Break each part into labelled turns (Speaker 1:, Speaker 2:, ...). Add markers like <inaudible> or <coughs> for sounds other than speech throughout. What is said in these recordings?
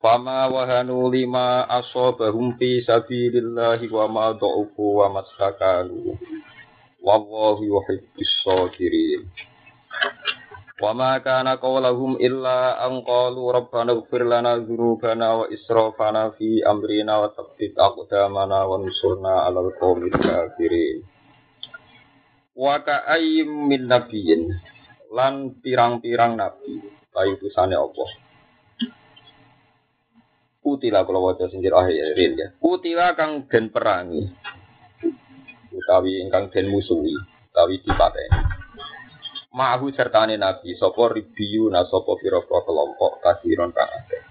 Speaker 1: Fama wahanu lima asobahum fi sabilillahi wa ma dha'ufu wa mastakanu. Wallahu yuhibbis sabirin. Wa ma kana qawlahum illa an qalu rabbana ighfir lana dzunubana wa israfana fi amrina wa tsabbit aqdamana wa ansurna 'alal qawmil kafirin. Wa ka'ayyim min nabiyyin lan pirang-pirang nabi, bayi utusane Allah. Kutila kalau wajah sinjir akhirin ya. Kutila kang den perangi. Utawi ingkang den musuhi, utawi dipateni. Ma'ahu sertane nabi sapa ribiyu na sapa pira-pira kelompok kasiron kang akeh.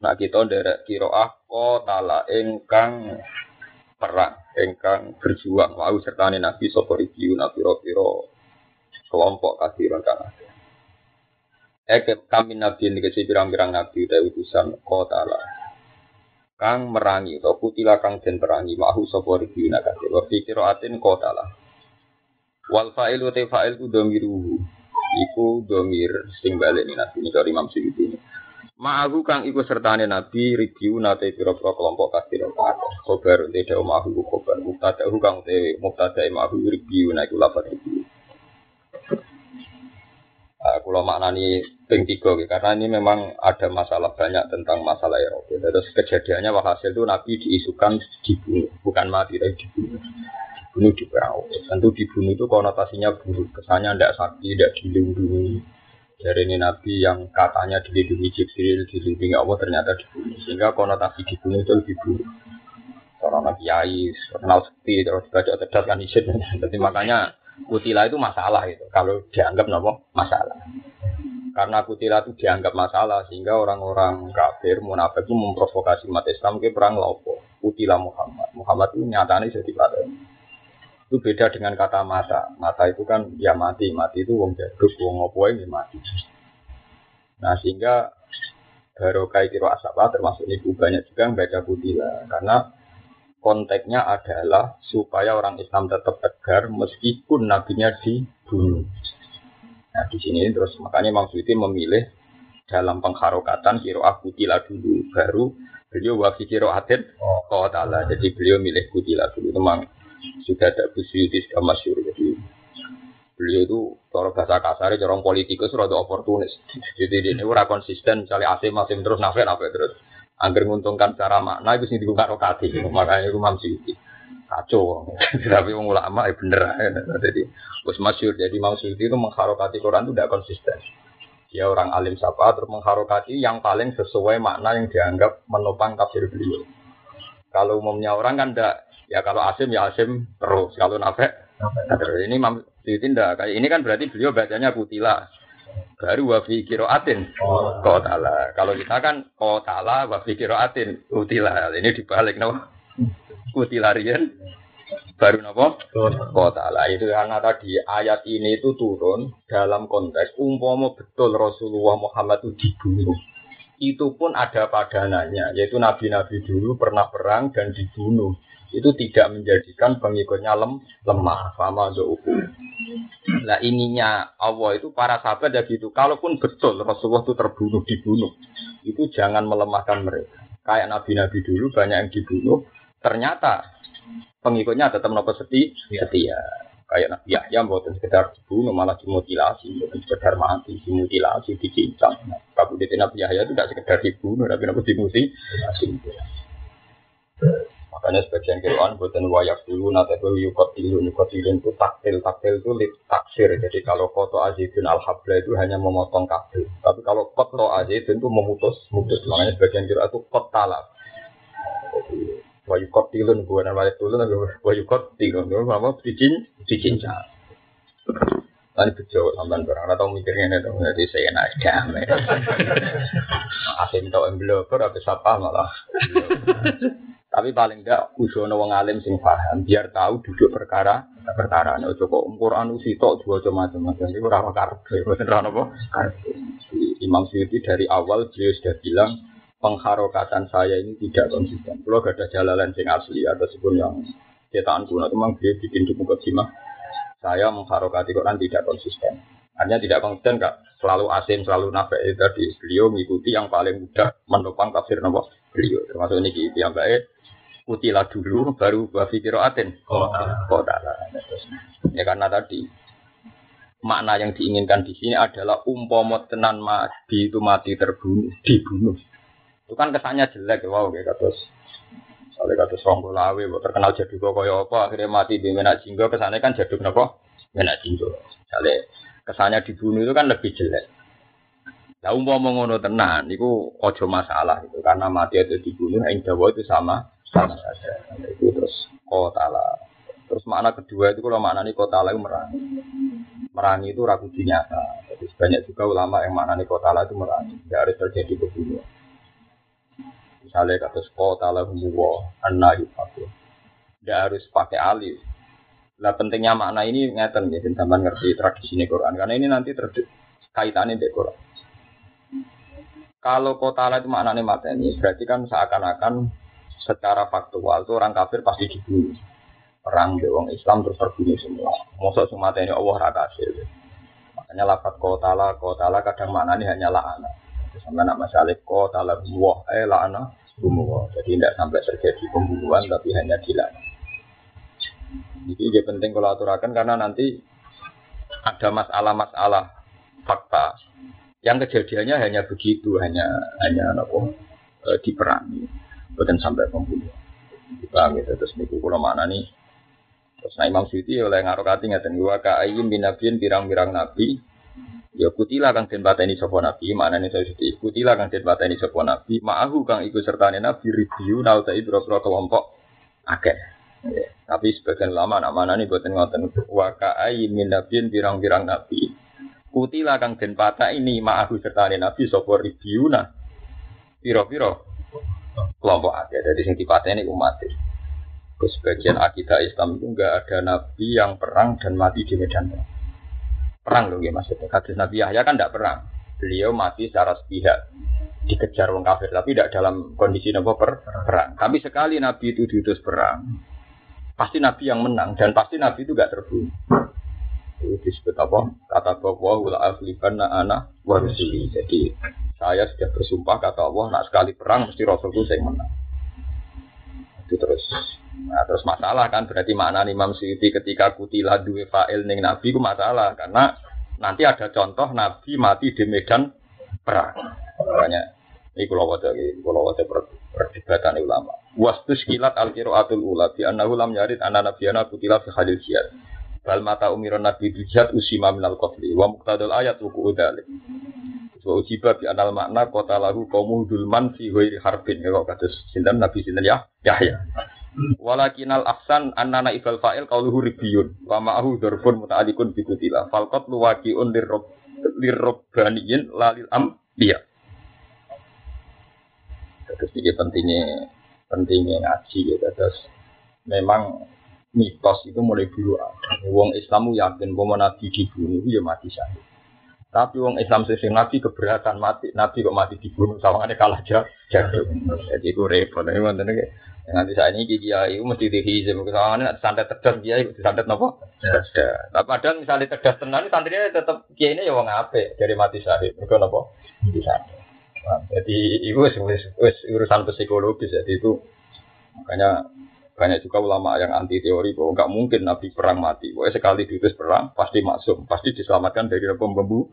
Speaker 1: Nah kita nderek kiroah kotala ingkang perang, ingkang berjuang. Ma'ahu sertane nabi sapa ribiyu na pira-pira kelompok kasiron kang akeh. Eke kami nabi ini kesi pirang-pirang nabi utai utusan kotala. Kang merangi, atau kutila kang den perangi, mahu sopo ribiuna kasih. Wa fikiro atin kotala. Wal fa'il wa fa'il ku domiruhu. Iku domir sing balik ini nabi ini dari Imam Suyuti ini. Ma'ahu kang iku sertane nabi ribiuna te piro-piro kelompok kasih kakak. Khobar te dawa ma'ahu khobar. Muktadahu kang te muktadai ma'ahu ribiuna iku lapat ribiuna. Uh, kalau maknani ping tiga, karena ini memang ada masalah banyak tentang masalah Eropa. Terus kejadiannya walhasil itu Nabi diisukan dibunuh, bukan mati tapi dibunuh. Dibunuh di perahu. Tentu dibunuh itu konotasinya buruk, kesannya tidak sakti, tidak dilindungi. Dari ini Nabi yang katanya dilindungi Jibril, dilindungi Allah ternyata dibunuh. Sehingga konotasi dibunuh itu lebih buruk. Seorang Yai, kenal sepi, terus baca cerdas kan isin. <laughs> Jadi makanya kutila itu masalah itu. Kalau dianggap nopo masalah. Karena kutila itu dianggap masalah sehingga orang-orang kafir munafik itu memprovokasi umat Islam ke perang lopo kutila Muhammad. Muhammad itu nyatanya jadi pada itu beda dengan kata mata. Mata itu kan ya mati. Mati itu wong jaduk wong opo ini mati. Nah sehingga baru kayak kiro asapa termasuk ibu banyak juga yang baca kutila. Karena konteksnya adalah supaya orang Islam tetap tegar meskipun nabinya dibunuh. Nah di sini terus makanya Imam Suyuti memilih dalam pengharokatan kiroah kutila dulu. Baru beliau wafi kiroatin oh. Ta'ala. Jadi beliau milih kutila dulu. Memang sudah ada Bu Suyuti sudah masyur. Jadi beliau itu cara bahasa kasar orang politikus rada oportunis. Jadi ini ora konsisten misalnya asim asim terus nafek nafek terus Angger menguntungkan secara makna itu sing dibuka rokati. Makanya itu Imam Suyuti. Kacau. <laughs> Tapi ulama ya bener Jadi bos masyur. Jadi Imam Suyuti itu mengharokati Quran itu tidak konsisten. Dia orang alim sapa terus mengharokati yang paling sesuai makna yang dianggap menopang tafsir beliau. Kalau umumnya orang kan tidak ya kalau asim ya asim terus kalau nafek terus ini Imam Suyuti tidak kayak ini kan berarti beliau bacanya kutila baru wafi kiroatin kotala. Kalau kita kan kotala wafi kiroatin utila. Ini dibalik no utilarian baru nopo kotala itu karena tadi ayat ini itu turun dalam konteks umpama betul Rasulullah Muhammad itu dibunuh. Itu pun ada padanannya yaitu nabi-nabi dulu pernah perang dan dibunuh itu tidak menjadikan pengikutnya lem, lemah sama uku. Nah ininya Allah itu para sahabat ya gitu. Kalaupun betul Rasulullah itu terbunuh dibunuh, itu jangan melemahkan mereka. Kayak nabi-nabi dulu banyak yang dibunuh, ternyata pengikutnya tetap nopo seti, ya. setia. Kayak Nabi Yahya buatan sekedar dibunuh malah dimutilasi, bukan sekedar mati, dimutilasi, dicincang. Nah, Nabi Yahya itu tidak sekedar dibunuh, tapi nabi dimutilasi. Makanya sebagian Quran buatan wayak dulu nanti itu yukot tilu yukot tilu itu taktil taktil itu lit taksir. Jadi kalau koto azidun al habla itu hanya memotong kabel. Tapi kalau koto azidun itu memutus mutus. Makanya sebagian Quran itu kot talak. Wayukot tilun bukan wayak dulu tapi wayukot tilun apa dicin dicincang. Tadi bejo sampean barang atau mikirnya itu jadi saya enak damai. Asim tau embloper apa siapa malah. <laughs> Tapi paling enggak ujono wong alim sing paham biar tahu duduk perkara perkara. Nek cukup Quran usi tok dua macam-macam itu ora karepe, <laughs> mboten napa Imam Syuuti dari awal beliau sudah bilang pengharokatan saya ini tidak konsisten. Kalau gak ada jalalan sing asli atau sebelum yang cetakan kuno, memang beliau bikin di mukadimah saya mengharokati Quran tidak konsisten. Hanya tidak konsisten kak selalu asim, selalu nafek itu tadi beliau mengikuti yang paling mudah menopang tafsir nopo beliau. Termasuk ini yang baik kutilah dulu baru bafikiro aten kota ya karena tadi makna yang diinginkan di sini adalah umpama tenan mati itu mati terbunuh dibunuh itu kan kesannya jelek ya wow kayak terus Soalnya kata Songgo Lawe, terkenal jadi kok kaya apa, akhirnya mati di Menak Jinggo, kesannya kan jadi kenapa? Menak Jinggo. Soalnya kesannya dibunuh itu kan lebih jelek. Lah umpama ngono tenan, itu ojo masalah itu karena mati itu dibunuh, yang Jawa itu sama sama saja. Itu terus kotala. Terus makna kedua itu kalau maknanya kotala itu merangi. Merangi itu ragu nyata. Jadi banyak juga ulama yang maknanya kotala itu merangi. Tidak harus terjadi pembunuhan. Misalnya kata kota lah wa anna yufaku. Tidak harus pakai alif. Nah pentingnya makna ini ngeten ya, sampai ngerti tradisi ini Quran. Karena ini nanti kaitannya dengan Quran. Kalau kota lah itu maknanya mata ini, berarti kan seakan-akan secara faktual itu orang kafir pasti dibunuh. Perang di wong Islam terus terbunuh semua. Masa semua ini Allah raka hasil. Makanya lah, kota lah kadang maknanya hanyalah anak. Sampai nak masalah kota lah, wah, eh lah anak bunuh. Jadi tidak sampai terjadi pembunuhan tapi hanya dilarang. Jadi ini penting kalau aturakan karena nanti ada masalah-masalah fakta yang kejadiannya hanya begitu, hanya hanya apa e, diperangi, bukan sampai pembunuhan. Paham gitu terus niku mana nih? Terus nah Imam Syuuti oleh ngarokati ngaten wa ka ayyin binabiyin pirang-pirang nabi Ya kutilah kang den pateni sapa nabi, maknane saya sedih. Kutilah kang den pateni sapa nabi, ma'ahu kang iku sertane nabi review nau ta pira-pira kelompok akeh. Ya. Tapi sebagian lama nak mana nih buatin ngoten wa ka'ai min nabiyin pirang-pirang nabi. Kutilah kang den ini ma'ahu sertane nabi sapa review nah pira-pira kelompok akeh. Dari sing dipateni umat. Terus sebagian akidah Islam itu enggak ada nabi yang perang dan mati di medan perang perang loh ya maksudnya. Hadis Nabi Yahya kan tidak perang. Beliau mati secara sepihak dikejar orang kafir, tapi tidak dalam kondisi nopo per perang. Tapi sekali Nabi itu diutus perang, pasti Nabi yang menang dan pasti Nabi itu gak terbunuh. Itu disebut apa? Kata bahwa la aflibanna ana wa Jadi saya sudah bersumpah kata Allah, nak sekali perang mesti Rasulku saya menang. Itu terus Nah, terus masalah kan berarti makna Imam Syuuti ketika kutilah dua fa'il ning Nabi itu masalah karena nanti ada contoh Nabi mati di medan perang. Makanya ini kalau wajah ini kalau wajah perdebatan ulama. Wastus kilat al atul ula bi annahu lam yarid anna nabiyana kutilah fi hadil jihad. Bal mata umiron nabi dijat usima minal qatli wa muqtadul ayat ruku udalik. Wa ujiba bi anal makna kota lahu kaum dulman fi ghairi harbin. Ya kok kados sinten Nabi sinten ya Yahya. Walakinal aksan annana ibal fa'il qauluhu ribiyun wa ma'ahu dzarbun muta'alliqun bi kutila fal qatlu waqi'un lirrob lirrobbaniyin lalil ambiya. Terus ini pentingnya pentingnya ngaji ya terus memang mitos itu mulai dulu ada. Wong Islam yakin bahwa Nabi dibunuh ya mati syahid. Tapi wong Islam sing Nabi keberatan mati, Nabi kok mati dibunuh sawangannya kalah jauh. Jadi itu repot. Ini Nanti saat ini gigi itu mesti dihizim. Soalnya santet cerdas dia itu santet nopo. Cerdas. Tapi padahal misalnya cerdas tenan, santrinya tetap kiai ini ya wong ape dari mati syahid. Mereka nopo. Bisa. Jadi itu urusan psikologis. Jadi itu makanya banyak juga ulama yang anti teori bahwa nggak mungkin Nabi perang mati. Pokoknya sekali diutus perang pasti masuk, pasti diselamatkan dari pembunuh.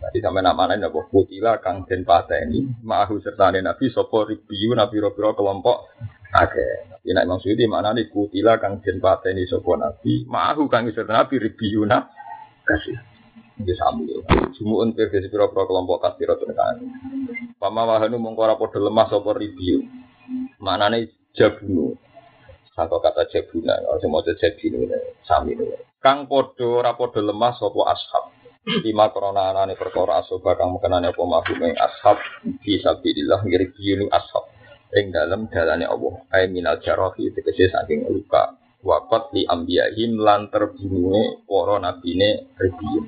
Speaker 1: Jadi sampai nama lain apa putila kang den ini ma'ahu serta nabi sopo ribiu nabi robiro kelompok Oke, Nabi nak Imam Suyuti mana nih kutila kang den ini sopo nabi ma'ahu kang serta nabi ribiu na kasih. Ini sami ya. Sumuun versi piro kelompok kasih rotu kan. Pama wahanu mengkora lemah sopo ribiu. Mana nih jabunu. Satu kata jabuna, kalau semua jabunu sami nih. Kang podo ora podo lemah sapa ashab. Lima korona anane perkara asoba kang mekenane apa mabuk ing ashab fi sabilillah ngirgi ashab ing dalem dalane Allah. Ai minal jarahi tegese saking luka wakot li ambiyahim lan terbunuhe para nabine ribiyin.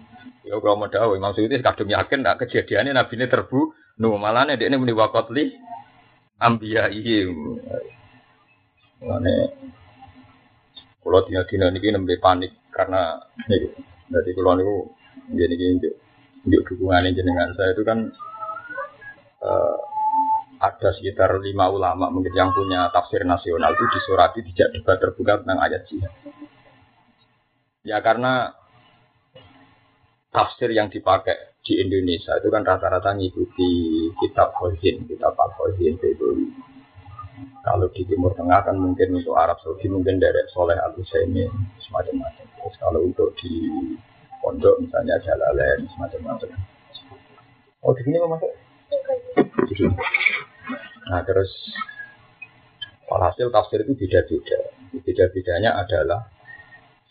Speaker 1: Ya kalau mau dawuh Imam Suyuti kadung yakin nak kejadiannya nabine terbu nu malane dekne muni wakot li ambiyahim. Mane kalau dina-dina niki nembe panik karena niki. Jadi kalau niku jadi gini untuk dukungan jenengan saya itu kan uh, ada sekitar lima ulama mungkin yang punya tafsir nasional itu disurati tidak debat terbuka tentang ayat jihad. Ya karena tafsir yang dipakai di Indonesia itu kan rata-rata ngikuti kitab Khozin, kitab Al-Khozin itu. Kalau di Timur Tengah kan mungkin untuk Arab Saudi mungkin dari Soleh Al Husaini semacam-macam. Terus kalau untuk di pondok misalnya Jalalain semacam-macam. Oh di sini mau masuk? Nah terus hasil tafsir itu beda-beda. Beda-bedanya adalah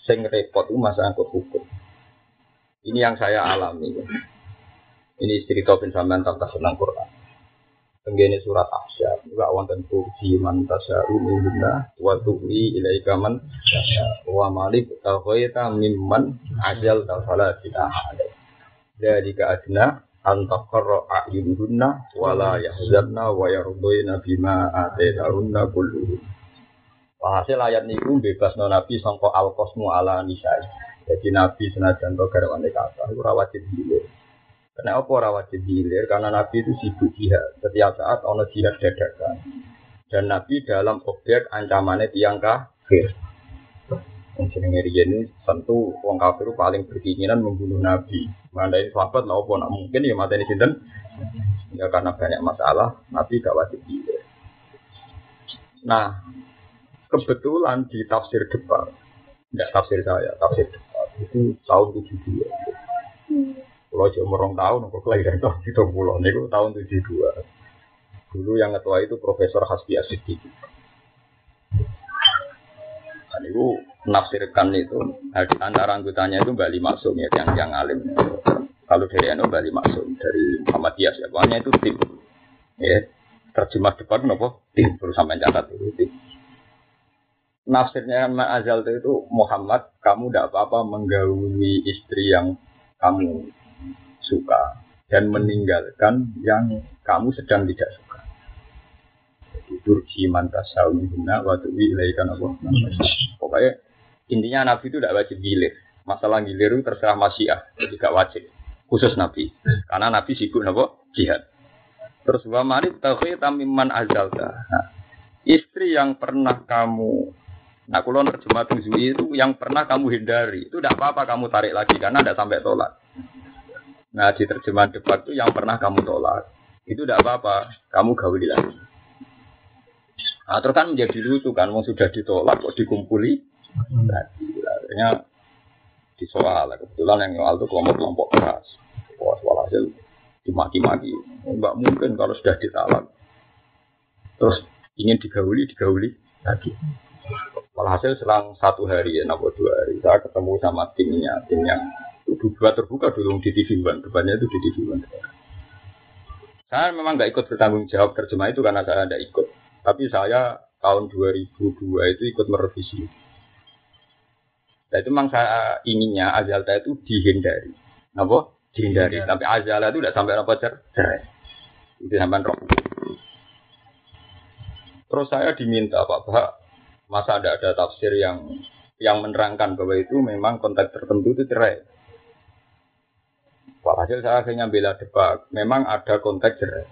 Speaker 1: sing repot itu masa angkut hukum. Ini yang saya alami. Ini cerita bin Salman tentang senang Quran. Tenggene surat Ahsyab, juga wonten kursi man tasya'u minna wa tu'li ilaika man wa malik taghaita mimman ajal tafala tidak ada. Jadi adna antaqarra a'yunuhunna wala yahzanna wa yardayna bima ataytahunna kulluhum. Hasil ayat niku bebas no nabi sangka al kosmu ala nisai. Jadi nabi senajan to garwane kata iku wajib hilir. Kenapa ora wajib hilir? Karena nabi itu sibuk jihad. Setiap saat ono jihad dadakan. Dan nabi dalam objek ancamannya tiang kafir. Jenenge riyen tentu wong kafir paling berkeinginan membunuh nabi. Mandai sahabat lah apa mungkin ya mata ini sinten. Ya karena banyak masalah, nabi gak wajib hilir. Nah, kebetulan di tafsir depan, tidak tafsir saya, tafsir depan itu tahun 72. Kalau cuma merong tahun, kok kelahiran tahun itu pulau, itu tahun 72. Dulu yang ketua itu Profesor Hasbi Asyidiki. Dan itu menafsirkan itu antara anggotanya itu Bali Maksum ya yang yang alim. Kalau dari Anu Bali dari Muhammadiyah ya, pokoknya itu tim. Ya, terjemah depan nopo tim terus sampai catat itu tim. Nafsirnya Azal itu Muhammad, kamu tidak apa-apa menggauli istri yang kamu suka dan meninggalkan yang kamu sedang tidak suka. Turki mantasau minna wa tuwi ilaikan apa? Pokoknya intinya Nabi itu tidak wajib gilir. Masalah gilir itu terserah masyiah, jadi tidak wajib. Khusus Nabi. Karena Nabi sibuk nopo jihad. Terus wa mari tauhid tamiman azalta. Nah, istri yang pernah kamu Nah, kalau terjemah itu yang pernah kamu hindari, itu tidak apa-apa kamu tarik lagi karena tidak sampai tolak. Nah, di terjemahan debat itu yang pernah kamu tolak, itu tidak apa-apa, kamu gauli lagi. Nah, terus kan menjadi lucu kan, mau sudah ditolak kok dikumpuli. Akhirnya disoal. Kebetulan yang soal itu kelompok-kelompok keras. Wah, soal hasil dimaki-maki. Enggak mungkin kalau sudah ditalak. Terus ingin digauli, digauli lagi. Walhasil selang satu hari ya, nopo dua hari, saya ketemu sama timnya, tim yang itu dua terbuka dulu di TV One, depannya itu di TV One. Saya memang nggak ikut bertanggung jawab terjemah itu karena saya tidak ikut. Tapi saya tahun 2002 itu ikut merevisi. Nah itu memang saya inginnya Azalta itu dihindari. Apa? Dihindari. Tapi Azalta itu tidak sampai apa cerai. Itu sampai roh. Terus saya diminta Pak Pak Masa tidak ada tafsir yang yang menerangkan bahwa itu memang konteks tertentu itu cerai. Walhasil saya akhirnya bela debat. Memang ada konteks cerai.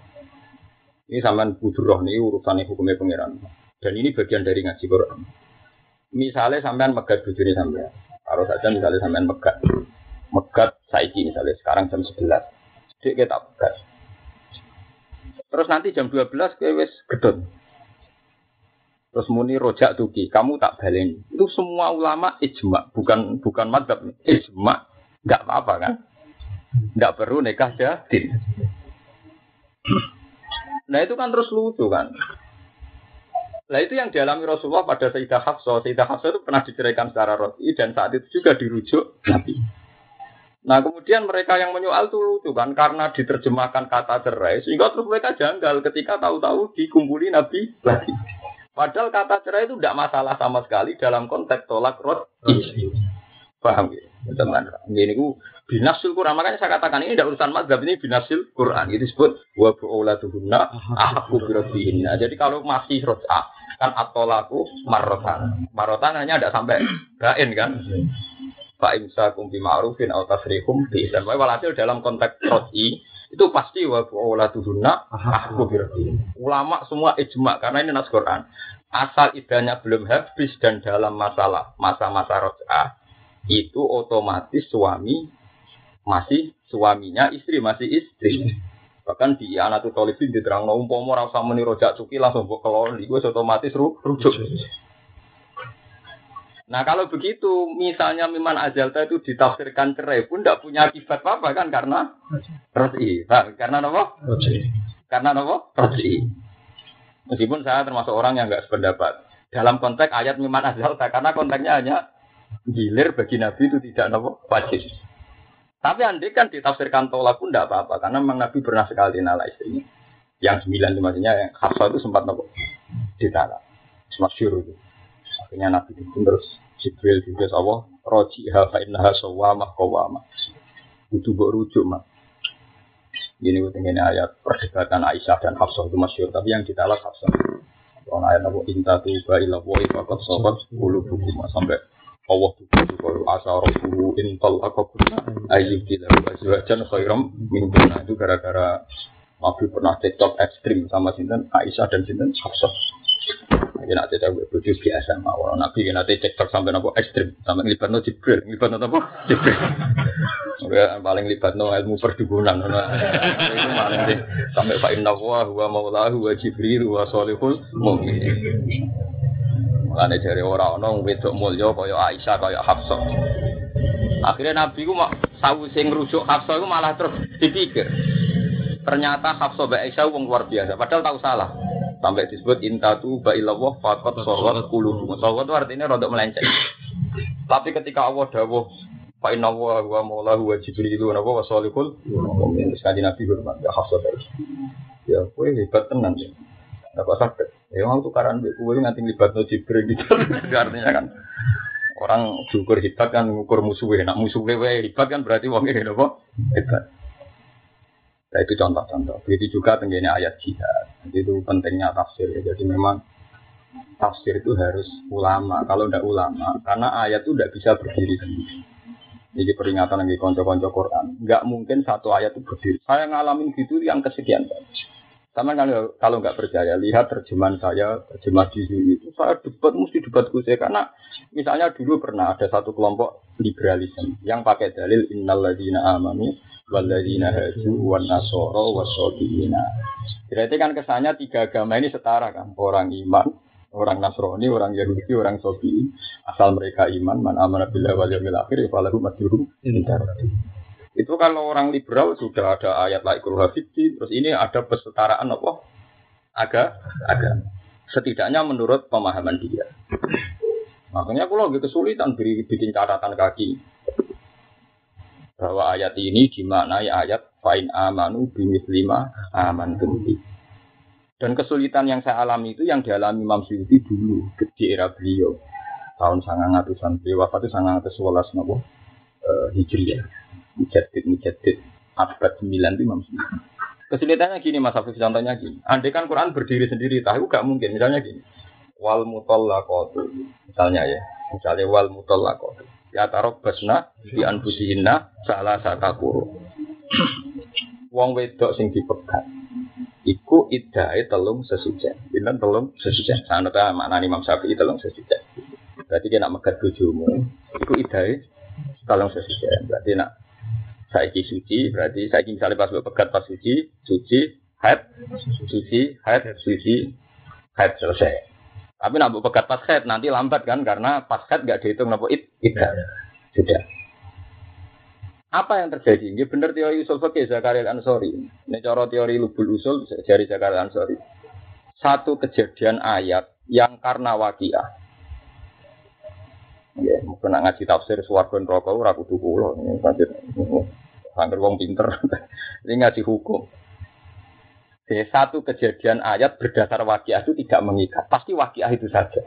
Speaker 1: Ini sampean budurah nih urusan hukumnya pangeran. Dan ini bagian dari ngaji Quran. Misalnya sampean megat bujuni sampean. Kalau saja misalnya sampean megat. Megat saiki misalnya sekarang jam 11. Jadi kita megat. Terus nanti jam 12 kowe wis gedon. Terus muni rojak tuki, kamu tak baleni. Itu semua ulama ijma, bukan bukan madhab. Ijma, nggak apa-apa kan? Nggak perlu nikah jadin. Nah itu kan terus lucu kan. Lah itu yang dialami Rasulullah pada Sayyidah Hafsah. Sayyidah Hafsah itu pernah diceraikan secara roti dan saat itu juga dirujuk Nabi. Nah kemudian mereka yang menyoal itu lucu kan karena diterjemahkan kata cerai sehingga terus mereka janggal ketika tahu-tahu dikumpuli Nabi lagi. Padahal kata cerai itu tidak masalah sama sekali dalam konteks tolak rot. Paham ya? Teman, ini ku binasil Quran makanya saya katakan ini tidak urusan mazhab ini binasil Quran itu disebut wa bu'ulatuhunna aku birabbihinna. Jadi kalau masih rotah kan atolaku marotan. Marotan hanya tidak sampai bain kan. Pak Imsa kumpi ma'rufin atau tasrihum bi dan walhasil dalam konteks roti itu pasti wa tuhuna aku birti. Ulama semua ijma karena ini nas Quran. Asal idahnya belum habis dan dalam masalah masa-masa roja itu otomatis suami masih suaminya istri masih istri. Bahkan di anak tuh tolibin diterang no umpomo rasa meni rojak cuki langsung buat keloli gue otomatis rujuk. Nah kalau begitu, misalnya Miman Ajalta itu ditafsirkan cerai pun tidak punya akibat apa-apa kan karena roti. Karena apa? Roti. Karena apa? Roti. Meskipun saya termasuk orang yang nggak sependapat dalam konteks ayat Miman Ajalta karena konteksnya hanya gilir bagi Nabi itu tidak nopo wajib. Tapi andai kan ditafsirkan tolak pun tidak apa-apa karena memang Nabi pernah sekali nala istrinya. Yang sembilan maksudnya yang Hafsah itu sempat nopo ditala. Semasyur itu. Akhirnya Nabi itu terus Jibril juga Allah roji ha fa innaha sawamah qawamah. Itu buat rujuk mak. Ini ini ayat perdebatan Aisyah dan Hafsah itu masyur, tapi yang ditalak Hafsah. Kalau ayat Nabi inta tu baila wa ifakat sobat bulu buku sampai Allah tuh kalau asa rohku intal aku pun ayyub tidak azwajan khairam min itu gara-gara Nabi pernah cekcok ekstrim sama sinten Aisyah dan sinten Hafsah. Ini nanti saya bujuk biasa mawar. Nabi ini nanti cek sampai nopo ekstrim, sampai libat no jibril, libat no apa? Jibril. Udah paling libat no ilmu perdukunan. Itu paling deh sampai Pak Inna wa huwa maulahu wa jibril wa solihul mungkin. Mulane dari orang-orang wedok mulya kaya Aisyah kaya Hafsah. Akhirnya Nabi ku mak sing ngrujuk Hafsah ku malah terus dipikir. Ternyata Hafsah Mbak Aisyah wong luar biasa, padahal tahu salah. Sampai disebut intatu bailawah fakot sorot kulu. Sorot itu artinya rontok melenceng. Tapi ketika Allah dawuh Pak Inna wa wa maula wa jibril wa wa salihul Terus kanji Nabi hormat Ya hafsah Ya kue hebat tenan ya Apa sakit Ya mau tukaran kue nanti libat no jibril gitu Artinya kan Orang diukur hebat kan ngukur musuhnya Nak musuhnya hebat kan berarti wongnya apa Hebat Nah itu contoh-contoh. Begitu juga tenggine ayat jihad. Itu pentingnya tafsir. Ya. Jadi memang tafsir itu harus ulama. Kalau tidak ulama, karena ayat itu tidak bisa berdiri sendiri. Jadi peringatan lagi konco-konco Quran. Nggak mungkin satu ayat itu berdiri. Saya ngalamin gitu yang kesekian Sama kalau kalau nggak percaya, lihat terjemahan saya, terjemah di sini itu saya debat mesti debat saya karena misalnya dulu pernah ada satu kelompok liberalisme yang pakai dalil innalladzina amanu waladina haju wan nasoro wasobiina. Berarti kan kesannya tiga agama ini setara kan, orang iman, orang Nasrani, orang Yahudi, orang Sobi. Asal mereka iman, man amanah billah wal yawmil akhir, falahu majruhum Itu kalau orang liberal sudah ada ayat la ikruha terus ini ada kesetaraan apa? Agak, agak. Setidaknya menurut pemahaman dia. Makanya kalau lagi kesulitan bikin catatan kaki bahwa ayat ini dimaknai ayat fa'in amanu bimis lima aman tumbi. Dan kesulitan yang saya alami itu yang dialami Imam Syuuti dulu di era beliau tahun sangat ratusan beliau wafat itu sangat ratus sebelas nopo uh, hijriah mujadid mujadid abad sembilan itu Imam. Kesulitannya gini Mas Hafiz contohnya gini. Andai kan Quran berdiri sendiri tahu gak mungkin. Misalnya gini. Wal mutallaqatu. Misalnya ya. Misalnya wal mutallaqatu. Ya taruh basna di anfusihinna salah sakakuru wong wedok sing dipegat. Iku idai telung sesujen Bintan telung sesujen sangat makna Imam Syafi'i telung sesujen berarti dia nak megat bojomu. Iku idai telung sesujen berarti nak saiki suci berarti saiki misalnya pas pegat pas suci suci head suci head suci head selesai tapi nak pegat pas head nanti lambat kan karena pas head gak dihitung nopo it tidak. Sudah. Apa yang terjadi? Ini benar teori usul fakih Zakaria Ansori. Ini cara teori lubul usul dari Zakaria Ansori. Satu kejadian ayat yang karena wakiah. Ya, mungkin nak ngaji tafsir suwargo neraka ora kudu kula. Pancen Angger wong pinter. <laughs> Ini ngaji hukum. Jadi satu kejadian ayat berdasar wakiah itu tidak mengikat. Pasti wakiah itu saja.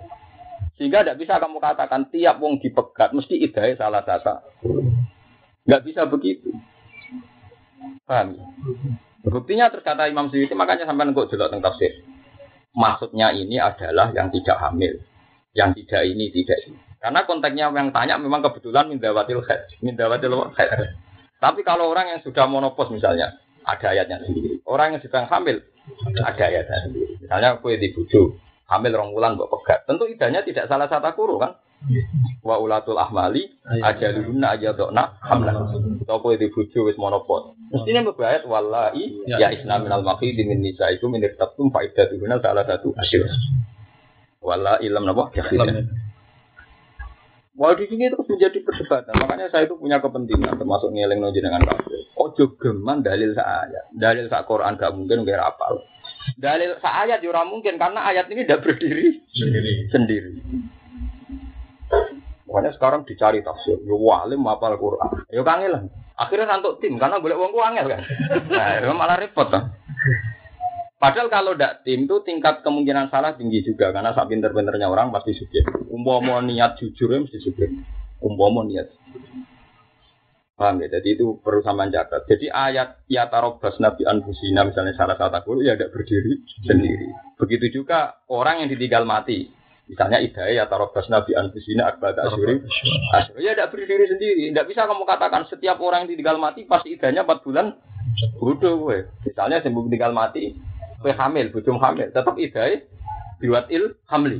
Speaker 1: Sehingga tidak bisa kamu katakan tiap wong dipegat mesti idai salah satu. Nggak bisa begitu. Paham? ya? Buktinya terus kata Imam Suyuti makanya sampai nengkok jelok tentang tafsir. Maksudnya ini adalah yang tidak hamil, yang tidak ini tidak ini. Karena konteksnya yang tanya memang kebetulan mindawatil khair, mindawatil khair. Tapi kalau orang yang sudah monopos misalnya, ada ayatnya sendiri. Orang yang sedang hamil, ada ayatnya sendiri. Misalnya kue dibujuk, hamil rong bulan pegat. Tentu idahnya tidak salah satu kuru kan? Wa ulatul ahmali ajaluna ajadona hamlan. Atau kue dibujuk wis monopos. Mestinya berbayat wallahi ya isna minal maqid min nisa itu min irtabtum fa iddatuhunna salah satu asyir. Wallahi lam napa? Wah di sini terus menjadi perdebatan. Makanya saya itu punya kepentingan termasuk ngeleng noji dengan kafir. Ojo geman dalil ayat. Dalil sa Quran gak mungkin nggak rapal. Dalil sa ayat juga mungkin karena ayat ini tidak berdiri
Speaker 2: Sendiri.
Speaker 1: sendiri. Makanya sekarang dicari tafsir. Yo walim hafal Quran. Yo kangen Akhirnya nantuk tim karena boleh uangku angel kan. <laughs> Nah, malah repot kan. Padahal kalau tidak tim itu tingkat kemungkinan salah tinggi juga karena saat pinter-pinternya orang pasti subjek. Umpama niat jujur ya mesti subjek. Umpama niat. Paham ya? Jadi itu perlu sama catat. Jadi ayat ya tarobas nabi anfusina misalnya salah satu guru ya tidak berdiri sendiri. Begitu juga orang yang ditinggal mati. Misalnya idaya ya tarobas nabi anfusina akbar asyuri. Asyuri ya tidak berdiri sendiri. Tidak bisa kamu katakan setiap orang yang ditinggal mati pasti idahnya 4 bulan bodoh gue. Misalnya sembuh tinggal mati, gue hamil, bujum hamil, tetap idai biwat il hamli.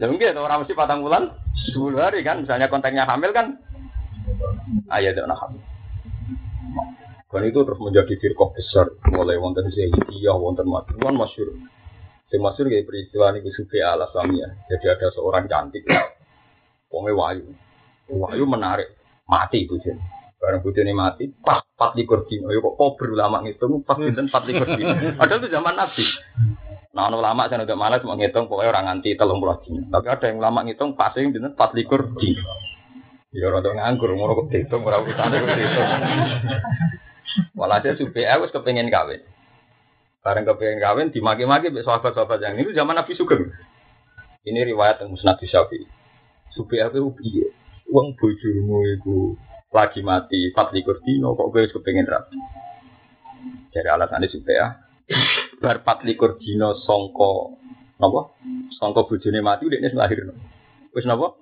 Speaker 1: Ya mungkin orang mesti patang bulan, 10 hari kan, misalnya kontaknya hamil kan, ayat itu hamil. Dan itu terus menjadi firqah besar, mulai wonten Zaidiyah, wonten Madhuan, masyur. Yang masyur kayak peristiwa ini Sufi ala ya. Jadi ada seorang cantik, wongnya wayu. Wayu menarik, mati itu jadi. Barang bujune mati, pas empat likur dino. Ya kok kok berulama ngitung pas pinten empat likur dino. Padahal itu zaman Nabi. Nah, ono ulama saya udah malas mau ngitung pokoknya orang nganti telung puluh dino. Tapi ada yang ulama ngitung pas yang pinten empat likur dino. Ya rada nganggur, ngono kok dihitung ora kok dihitung. Walhasil supe aku wis kepengin kawin. Bareng kepengin kawin dimaki-maki mbek sahabat-sahabat yang ini zaman Nabi Sugeng. Ini riwayat yang Musnad Syafi'i. Supe aku piye? Wong bojomu iku lagi mati empat likur dino kok gue kepengen rapi dari alasannya supaya <coughs> bar empat likur dino songko nopo songko bujune mati udah ini lahir no. Wis nopo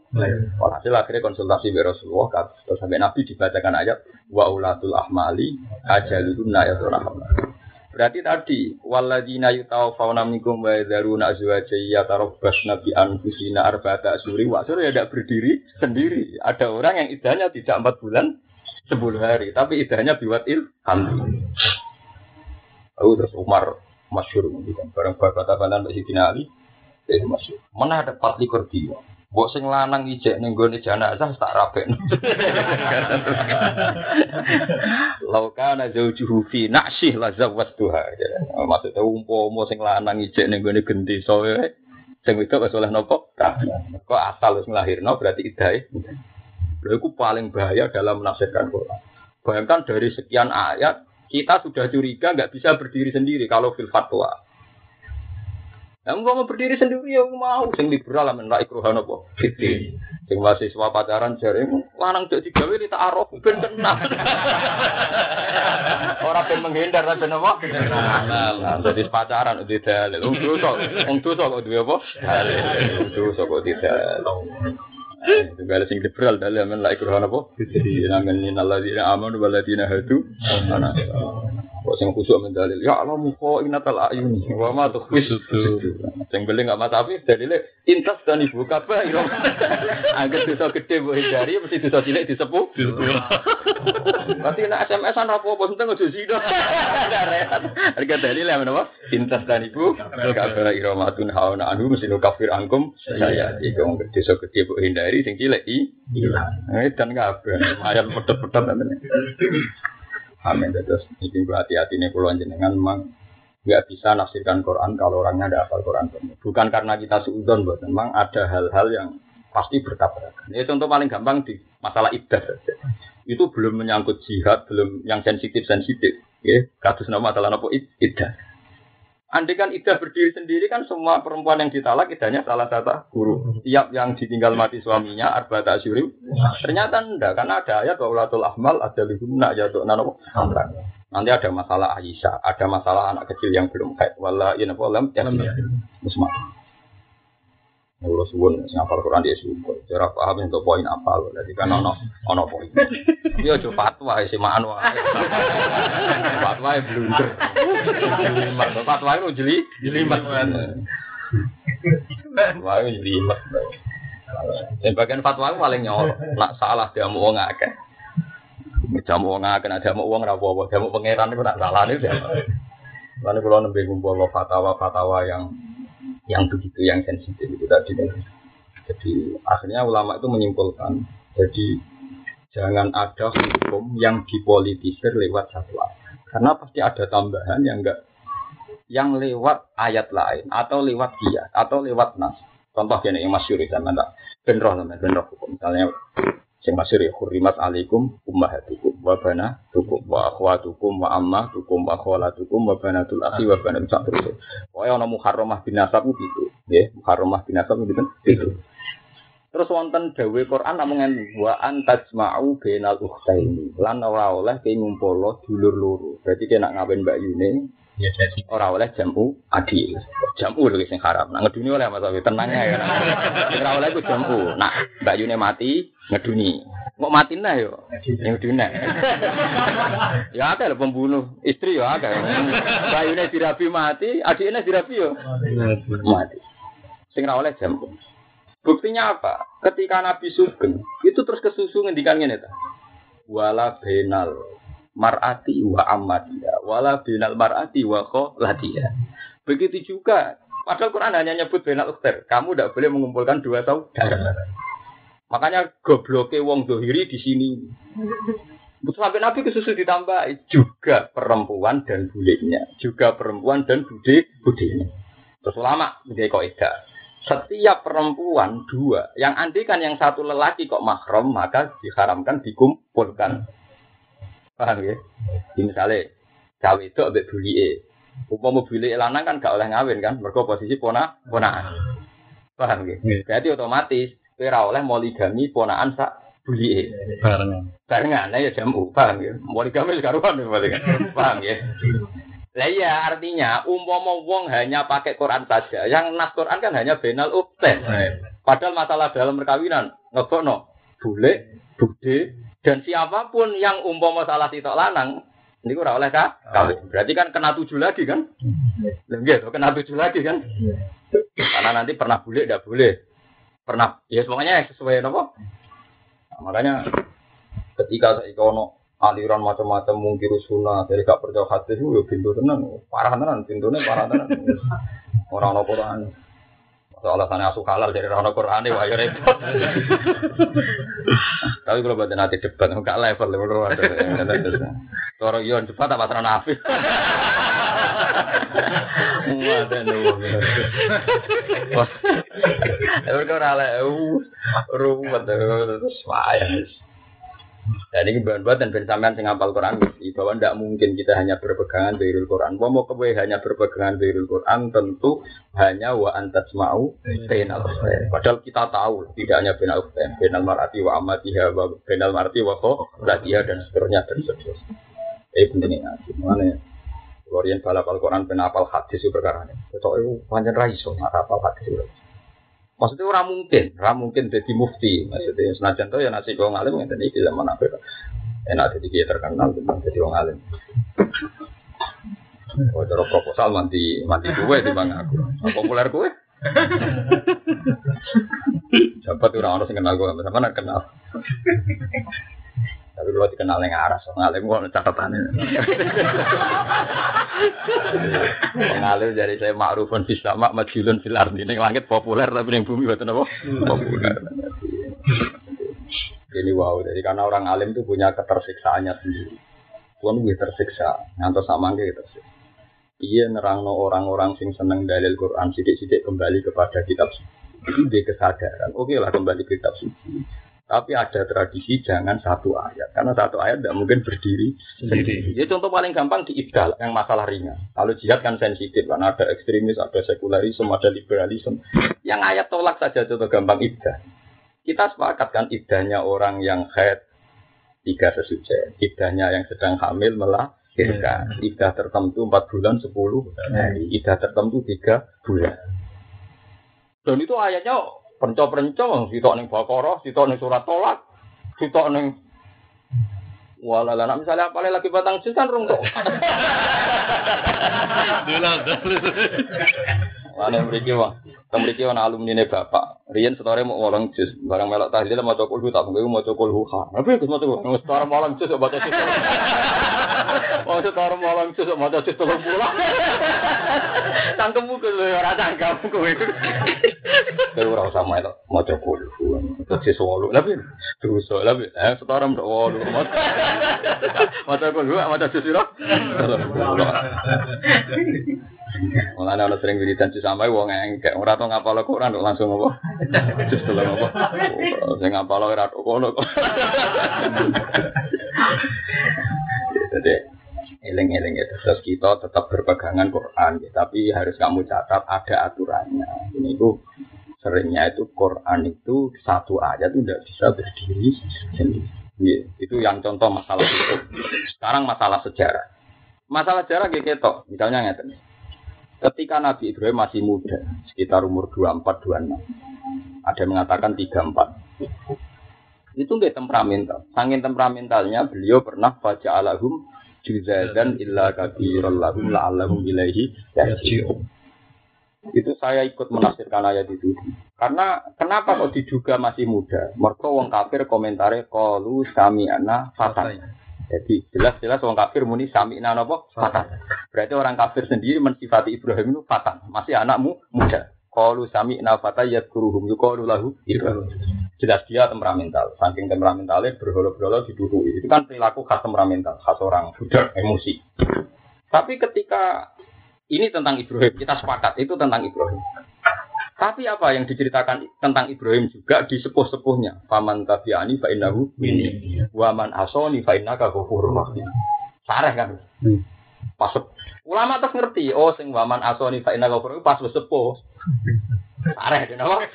Speaker 1: Walhasil akhirnya konsultasi dengan Rasulullah terus sampai Nabi dibacakan ayat wa ulatul ahmali ajaluna ya Berarti tadi waladina yutawaffawna minkum wa yadharuna azwaja yatarabbasna bi anfusina arba'ata asyuri wa ya tidak berdiri sendiri. Ada orang yang idahnya tidak empat bulan, sepuluh hari, tapi idahnya biwatil hamdi. Lalu terus Umar masyur kan bareng berkata banan Mbak Sidina Ali, itu masyur. Mana ada empat likur dia? Mbok sing lanang ijek ning gone jenazah tak rabekno. <laughs> Laukana zaujuhu fi naksih la zawwatuha. Maksudnya umpama sing lanang ijek ning gone genti sowe sing wedok wis oleh? Rabi. Kok asal wis nglahirno berarti idahe. Lha iku paling bahaya dalam menafsirkan Quran. Bayangkan dari sekian ayat kita sudah curiga nggak bisa berdiri sendiri kalau fil fatwa. Yang mau berdiri sendiri ya mau, sing liberal lah menolak ikruhan apa? Fitri. Sing mahasiswa pacaran jare lanang cek digawe di ta'aruf ben kenal. <laughs> Ora ben menghindar tapi ben apa? Nah, jadi pacaran udah dalil. Wong dosa, wong dosa kok duwe apa? Dalil. Wong dosa kok tidak. Ada sing liberal dalam men la ikruhan apa? Fitri. Nang alladzina amanu wal ladzina hadu. Ana. Kok sing kusuk mendalil ya Allah muka inatal ayuni wa ma tukhfis. Sing beli enggak mata api dalile intas dan ibu kabeh ira <laughs> angger dosa gede mbok hindari mesti dosa cilik disepuh. <laughs> Berarti nek SMS-an apa apa penting aja zina. <laughs> Harga dalil ya menapa intas dan ibu kabeh. Ira matun hauna anhu mesti kafir angkum. Saya iku angger dosa gede mbok hindari sing cilik i. Dan kabeh. Ayat pedot-pedot Amin terus gua hati-hati nih pulau jenengan memang nggak bisa nafsirkan Quran kalau orangnya ada hafal Quran Bukan karena kita suudon, buat memang ada hal-hal yang pasti bertabrakan. Ini contoh paling gampang di masalah ibadah. Itu belum menyangkut jihad, belum yang sensitif-sensitif. Ya, kasus nama masalah apa ibadah. Andai kan idah berdiri sendiri kan semua perempuan yang ditalak idahnya salah satu guru. Tiap yang ditinggal mati suaminya arba asyuri. Ternyata enggak karena ada ayat wa ulatul ahmal ada jatuh nanopo. Nanti ada masalah Aisyah, ada masalah anak kecil yang belum haid. Wala ina polam ya. Musma. Kalau suwun sing apal Quran dia syukur. Cara paham untuk poin apa lo. Jadi kan ono ono poin. Dia coba fatwa si manu. Fatwa blunder. Jelimat. Fatwa itu jeli jelimat. Fatwa itu jelimat. Dan bagian fatwa itu paling nyolok. Nak salah dia mau nggak akeh. Jamu wong akeh ada mau uang ra apa jamu pangeran itu nak salah nih. Lalu kalau nembe kumpul fatwa-fatwa yang yang begitu yang sensitif itu tadi. Jadi akhirnya ulama itu menyimpulkan, jadi jangan ada hukum yang dipolitisir lewat satu ayat. Karena pasti ada tambahan yang enggak yang lewat ayat lain atau lewat dia atau lewat nas. Contoh gini yang masyur itu mana benroh namanya benroh hukum. Misalnya yang masyur ya hurimat alaikum ummahatukum wa banatukum wa akhwatukum wa ammatukum wa khalatukum wa banatul akhi wa banatul sak terus. Pokoke ana muharramah bin nasab gitu, nggih. Muharramah bin nasab gitu. gitu. Terus wonten dawuh Quran namung wa antajma'u bainal ukhtaini. Lan ora oleh ke ngumpul dulur loro. Berarti kena ngawin Mbak Yune Ya jadi ora oleh jamu adil. Jamu lho sing haram. Nah ngeduni oleh Mas Awi tenang ya. Ora oleh ku jamu. Nah Mbak Yune mati ngeduni. Kok mati nah yo? Ngeduni. ya ada lho pembunuh istri ya ada. Mbak Yune dirabi mati, adiknya dirabi yo. Mati. Sing ora oleh jamu. Buktinya apa? Ketika Nabi Sugeng, itu terus kesusu ngendikan ngene ta. Wala benal mar'ati wa amatiya wala binal mar'ati wa kholatiya. Begitu juga padahal Quran hanya nyebut benal ukhtar. Kamu tidak boleh mengumpulkan dua saudara. Makanya gobloke wong dohiri di sini. Sampai Nabi kesusu ditambah juga perempuan dan bulenya, juga perempuan dan bude budenya. Terus ulama menjadi kaidah. Setiap perempuan dua, yang andikan yang satu lelaki kok mahram maka diharamkan dikumpulkan. Paham ya? Di misalnya cawe itu ambek bulie. Upama bulie lanang kan gak oleh ngawin kan, mergo posisi pona ponaan. Paham ya? Berarti otomatis ora oleh moligami ponaan sak bulie. Barengan. Barengan ya jamu, paham ya? Moligami karuan ya kan. <laughs> Paham ya? Lah iya artinya umpama wong hanya pakai Quran saja, yang nas Quran kan hanya benal ukten. Padahal masalah dalam perkawinan ngegokno bule, bude, dan siapa pun yang umpama salah sitok lanang ini ora oleh kak kawin. Berarti kan kena tujuh lagi kan? Enggak, kena tujuh lagi kan? Karena nanti pernah bule tidak boleh. Pernah ya semuanya sesuai nopo. Nah, makanya ketika saya kono aliran macam-macam mungkin sunnah dari gak percaya hadis itu pintu tenan parah tenan pintunya parah tenan <laughs> orang orang Quran soal alasannya asuh halal dari orang Quran ya repot. Tapi kalau buat nanti debat nggak level level luar orang yon debat apa terang nafis Wadah nih, tapi kalau rale, ruwet terus wayang. Dan ini buat dan bersamaan dengan apal Quran bahwa tidak mungkin kita hanya berpegangan dari Quran. Bahwa mau kewe hanya berpegangan dari Quran tentu hanya wa antas mau benal Padahal kita tahu tidak hanya benal benal marati wa amatiha wa benal marati wa kho dan seterusnya dan seterusnya. Eh penting ngaji. Mana Korean balap Al-Quran penapal hadis itu perkara ini. Itu panjang raiso, apal hadis itu. Maksudnya orang mungkin, orang mungkin jadi mufti. Maksudnya senajan tuh ya nasi kau ngalim yang tadi zaman apa? Enak jadi dia terkenal tentang jadi orang ngalim. Oh, cara proposal mati mati gue di bang aku. Populer gue. Siapa <laughs> tuh orang orang kenal gue, sama kenal. Tapi kalau dikenal yang aras, ngalim gua catatannya. Ngalim dari saya ma'rufun fis sama majulun fil ardi. Ini langit populer tapi yang bumi betul apa? Populer. Jadi wow, jadi karena orang alim itu punya ketersiksaannya sendiri. Tuhan lebih tersiksa, ngantos sama gitu tersiksa. Iya nerangno orang-orang sing seneng dalil Quran sidik-sidik kembali kepada kitab suci. Dia kesadaran. Oke lah kembali ke kitab suci. Tapi ada tradisi jangan satu ayat. Karena satu ayat tidak mungkin berdiri sendiri. Ya contoh paling gampang di ibdal yang masalah ringan. Kalau jihad kan sensitif kan ada ekstremis, ada sekularisme, ada liberalisme. Yang ayat tolak saja contoh gampang ibdal. Kita sepakat kan ibdahnya orang yang head tiga sesuci. Ibdahnya yang sedang hamil melahirkan. Ibdah tertentu empat bulan sepuluh hari. Ibdah tertentu tiga bulan. Dan itu ayatnya Penco-penco, sitok ning Baqarah, sitok ning surat tolak, sitok ning Walah, lah misalnya apa lagi batang jus kan rung tok. Mana mriki wah. Teng mriki ana alumni ne bapak. Riyen setore mau wolong jus, barang melok tahlil mau cokul tak mau cokul ha. Tapi Gus mau cokul, setore wolong jus baca jus. Mau setore wolong jus baca jus tolong pula. Cangkemmu ke ora cangkem kowe. Kowe ora usah melok mau cokul. Terus solo. Tapi terus tapi eh setore mbok wolu. Mau cokul, mau jus sira. Mulane ana sering wiridan di sampai wong engkek ora tau ngapal Quran kok langsung apa? Just telu apa? Sing ngapal ora tok kono. Jadi eling-eling itu terus kita tetap berpegangan Quran ya, tapi harus kamu catat ada aturannya. Ini itu seringnya itu Quran itu satu ayat itu tidak bisa berdiri sendiri. Ya, itu yang contoh masalah itu. Sekarang masalah sejarah. Masalah sejarah gitu, misalnya ngerti Ketika Nabi Ibrahim masih muda, sekitar umur 24-26, ada yang mengatakan 34. Itu nggak temperamental. Sangin temperamentalnya, beliau pernah baca alahum juzadan illa kabirul lahum la'allahum ilaihi yarji'un. Itu saya ikut menafsirkan ayat itu. Karena kenapa kok diduga masih muda? Mereka wong kafir komentare qalu sami'ana fatan. Jadi jelas-jelas orang kafir muni sami nanopo fatan. Berarti orang kafir sendiri mensifati Ibrahim itu fatan, masih anakmu muda. Kalau sami nafata ya kuruhum yukalu lahu Ibrahim. Jelas dia temperamental, saking temperamentalnya berholo-berholo didudui. Itu kan perilaku khas temperamental, khas orang budak emosi. Tapi ketika ini tentang Ibrahim, kita sepakat itu tentang Ibrahim. Tapi apa yang diceritakan tentang Ibrahim juga di sepuh-sepuhnya. Paman tabi'ani fa'innahu minni. Waman asoni fa'innaka ghafurur rahim. Sareh kan. Hmm. Pas ulama terus ngerti, oh sing waman asoni fa'innahu ghafurur pas wis sepuh. Sareh kenapa?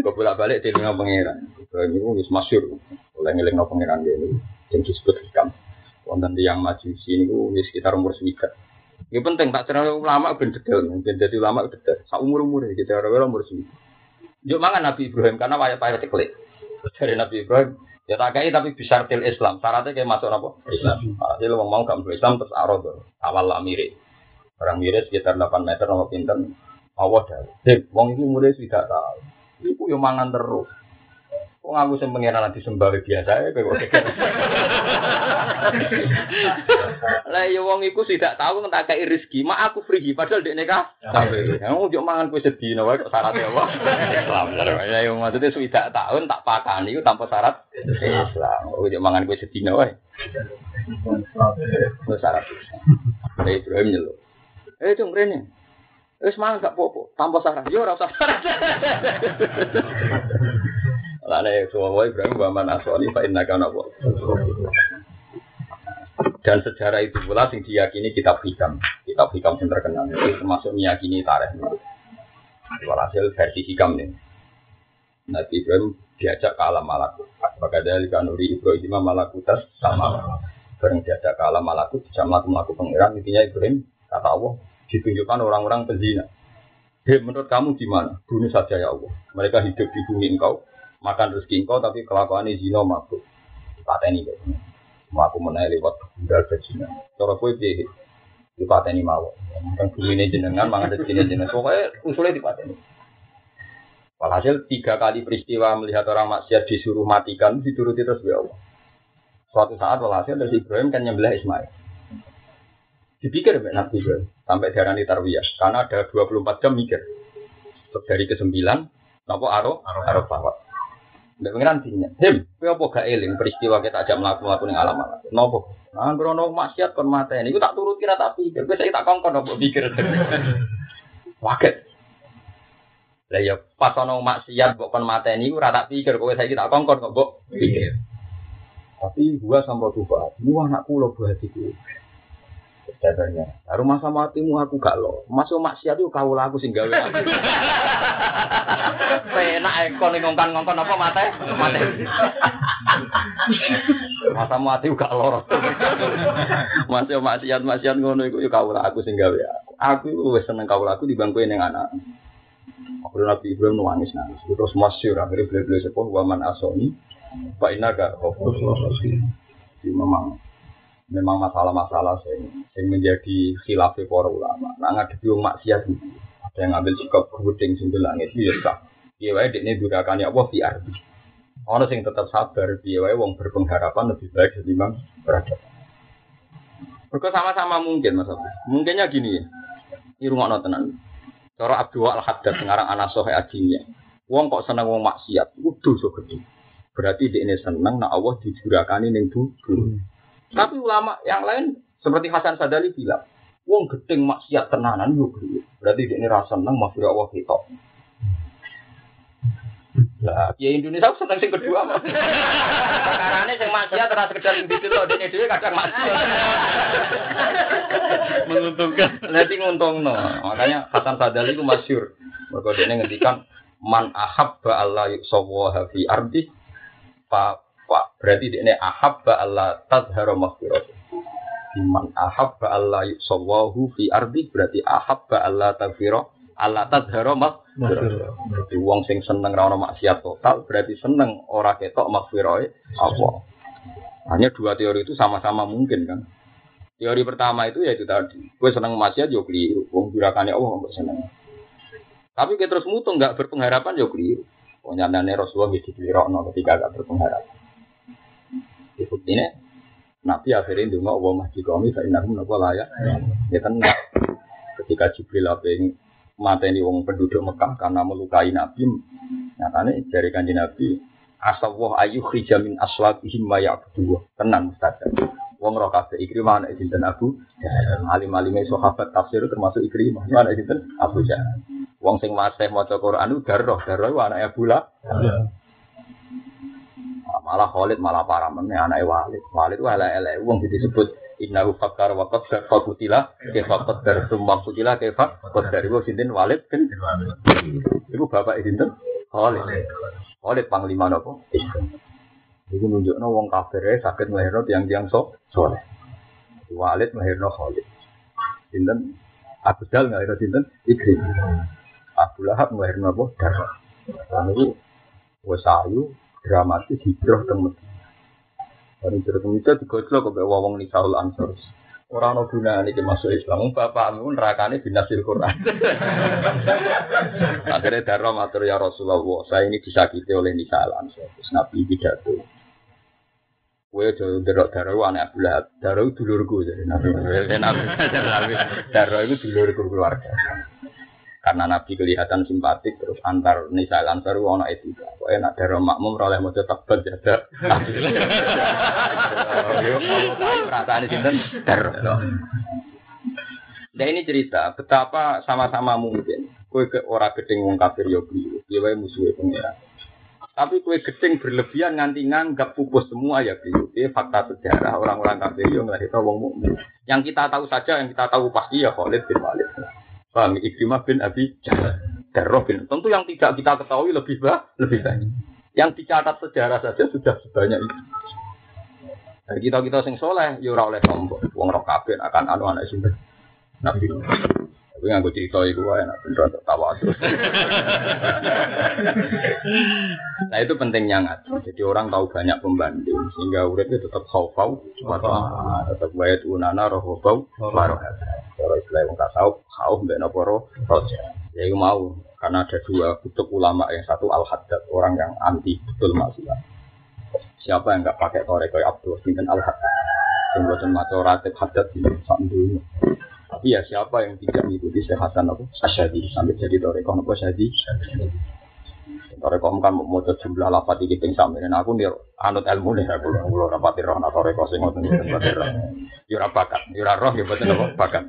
Speaker 1: Kok bolak-balik di lingkungan pangeran. Ibrahim itu wis masyhur. Oleh ngelingno pangeran ini yang disebut hikam. Wonten yang maju sini wis sekitar umur swidak. Ya penting tak cerita ulama ben detail, ben jadi ulama detail. Sa umur umur ya kita orang umur sini. Juk mangan Nabi Ibrahim karena wayat-wayat klik. Dari Nabi Ibrahim ya tak kayak tapi bisa til Islam. Syaratnya kayak masuk apa? Islam. Jadi lo mau gak masuk Islam terus arah awal lah mirip. Orang mirip sekitar 8 meter nama pinter. Awas dah. Hei, wong itu umurnya sudah tahu. Iku yang mangan terus. Kok aku sing pengen nanti sembah biasa ya kok. Lah ya wong iku tidak tahu tak kayak rezeki, mak aku free padahal dekne ka. Ya ojo mangan kowe sedina wae kok syarat ya Allah. Islam ya yo maksudnya sudah tahun tak pakani iku tanpa syarat Islam. Ojo mangan kowe sedina wae. Wis syarat. Ibrahim nyeluk. Eh cung rene. Wis mangan gak popo, tanpa syarat. Yo ora usah syarat. Lane <laughs> suwawa Ibrahim wa man asoni fa inna kana Dan sejarah itu pula sing diyakini kitab hikam. Kitab hikam yang terkenal itu termasuk meyakini tarikh. Walhasil versi hikam nih. Nabi Ibrahim diajak ke alam malakut. Maka dari kanuri Ibrahim malakutas sama. Bareng diajak ke alam malakut, bisa melakukan pengiran. Intinya Ibrahim kata Allah ditunjukkan orang-orang penzina. Hei, menurut kamu gimana? Bunuh saja ya Allah. Mereka hidup di bumi engkau, makan rezeki engkau tapi kelakuan ini zina mabuk pateni kok mau aku menaik lewat ke Cina cara kue piye di pateni mau kan bumi ini jenengan mangan rezeki ini jenengan pokoknya usulnya di pateni Walhasil tiga kali peristiwa melihat orang maksiat disuruh matikan dituruti terus ya Allah. Suatu saat walhasil dari Ibrahim kan nyembelih Ismail. Dipikir Nabi Ibrahim sampai darah di Tarwiyah karena ada 24 jam mikir. Dari ke-9 Napa aro? Aro, aro Mbak pengiran dinya, him, kowe apa gak eling peristiwa kita ajak melaku-melaku ning alam alam. Nopo? Nah, krono maksiat kon mateni, iku tak turuti ra tapi, kowe saya tak kongkon apa pikir. <laughs> Waket. Lah ya pas ono maksiat kok kon mateni iku ra tak pikir, kowe saiki tak kongkon kok mbok pikir. Tapi gua sama tuh ini anakku lo buat itu. Datanya, rumah sama hatimu aku gak lo. Masuk maksiat itu kau laku <laughs> sing gawe aku. Penak ekor ngongkan ngongkon apa mate? Mate. Masa mati gak loro. Masih maksiat maksiat ngono iku kau laku sing gawe aku. Aku wis seneng kau laku di bangku ning anak. Akhirnya Nabi Ibrahim nangis nangis. Terus masyur akhirnya beli-beli sepuh waman asoni. Pak Inaga, Jadi memang memang masalah-masalah yang, yang menjadi khilaf para ulama. Nah ngadepi wong maksiat itu. Ada yang ngambil sikap sing langit itu ya sah. Piye wae dekne durakan ya Allah di arti. Ono sing tetap sabar, piye wae wong berpengharapan lebih baik ketimbang beradab. Mereka sama-sama mungkin Mas Abdul. Mungkinnya gini ya. Ini rumah tenan. Cara Abdul Al-Haddad sekarang anak sohe ajinya. Wong kok seneng wong maksiat, itu dosa gede. Berarti dia ini seneng, nah Allah dijurakani ning bubur. Tapi ulama yang lain seperti Hasan Sadali bilang, wong gedeng maksiat tenanan yo Berarti dia ini rasa seneng maksudnya Allah kita. Lah, ya Indonesia seneng sing kedua mah. Perkarane sing maksiat ora sekedar itu loh, dene dhewe kadang maksiat.
Speaker 2: Menguntungkan.
Speaker 1: Nanti nguntungno. Makanya Hasan Sadali itu masyhur. Mergo dene ngendikan man ahabba Allah yusawaha fi ardi fa Pak, berarti ini ahabba Allah tadhara maghfirah. Iman ahabba Allah yusawahu fi ardi berarti ahabba Allah tadhara Allah tadhara maghfirah. Berarti wong sing seneng ra ono maksiat total berarti seneng ora ketok maghfirah Allah. Hanya dua teori itu sama-sama mungkin kan. Teori pertama itu yaitu tadi, gue seneng maksiat yo keliru, wong jurakannya Allah nggak seneng. Tapi kita terus mutung nggak berpengharapan yo keliru. Pokoknya Rasulullah gitu ketika gak berpengharapan. Buktinya Nabi akhirnya dulu Allah masih kami saya nak menapa layak. Ya tenang. Ketika Jibril yang mata ini wong penduduk Mekah karena melukai Nabi, nyatanya dari kanji Nabi asawah ayu khijamin aswatihim wa ya'budu. Tenang Ustaz. Wong roh kabeh Ikrimah anak sinten Abu Alim-alime sahabat tafsir termasuk Ikrimah. Anak sinten Abu Jahal. Wong sing masih maca Quran darah, darah anak Abu Lah. Malah Khalid malah parah meneh anake Walid. Walid itu elek-elek. Wong disebut innahu fakkar wa qaddar fa kutila kaifa qaddar summa kutila kaifa qaddar iku sinten? Walid kan iku bapak sinten? Khalid. Khalid panglima napa Iku nunjukno wong kafir sakit melahirno tiang-tiang sok soleh. Walid melahirno Khalid. Sinten? Abu Dal melahirno sinten? Ikrim Abu Lahab melahirno apa? Darah Lalu wes ayu dramatis hijrah ke Medina. Dari hijrah ke Medina digojlok ke wong Nisaul Ansor. Orang no guna ini masuk Islam, bapakmu nerakane binasil Quran. <laughs> Akhirnya darah matur ya Rasulullah, saya ini disakiti oleh Nisaul Ansor. Terus Nabi pidato. Kue jauh derok darah anak Abu Lahab. Darah itu dulurku jadi Nabi. <laughs> Darah itu dulurku keluarga karena Nabi kelihatan simpatik terus antar Nisa Ansar ono etika. Kok enak dari makmum oleh mau tetap berjaga. Perasaan sinten dar. Nah ini cerita betapa sama-sama mungkin. Kue ke ora gedeng wong kafir yo kliru. Dia wae musuhe. Tapi kue gedeng berlebihan nganti nganggap pupus semua ya kliru. Ini fakta sejarah orang-orang kafir yo ngelahirno wong mukmin. Yang kita tahu saja, yang kita tahu pasti ya Khalid bin Walid. Paham? Ikrimah bin Abi. Darroh bin. Tentu yang tidak kita ketahui lebih bah, lebih banyak. Yang dicatat sejarah saja sudah sebanyak itu. Dari kita kita sing soleh, yura ya oleh sombong. Wong roh kabeh akan anu anak sinten. Nabi. Tapi nggak cerita itu wae nak beneran tertawa terus. nah itu pentingnya ngaji. Jadi orang tahu banyak pembanding sehingga uripnya tetap khaufau wa tetap wayat unana rohobau warohat. Kalau istilah wong tasawuf khauf mbek napa roja. Ya itu mau karena ada dua kutub ulama yang satu al haddad orang yang anti betul maksiat. Siapa yang nggak pakai toreko Abdul Sinten al haddad. Yang buatan maca ratib haddad sak tapi ya siapa yang tidak mengikuti Syekh Hasan apa? Asyadi sampai jadi toreko apa Syadi? Toreko kan mau jumlah lapat iki ping sami nah aku dia anut ilmu nih aku kula rapati roh nah toreko sing ngoten iki roh. Yo ora bakat, yo ora roh yo boten apa bakat.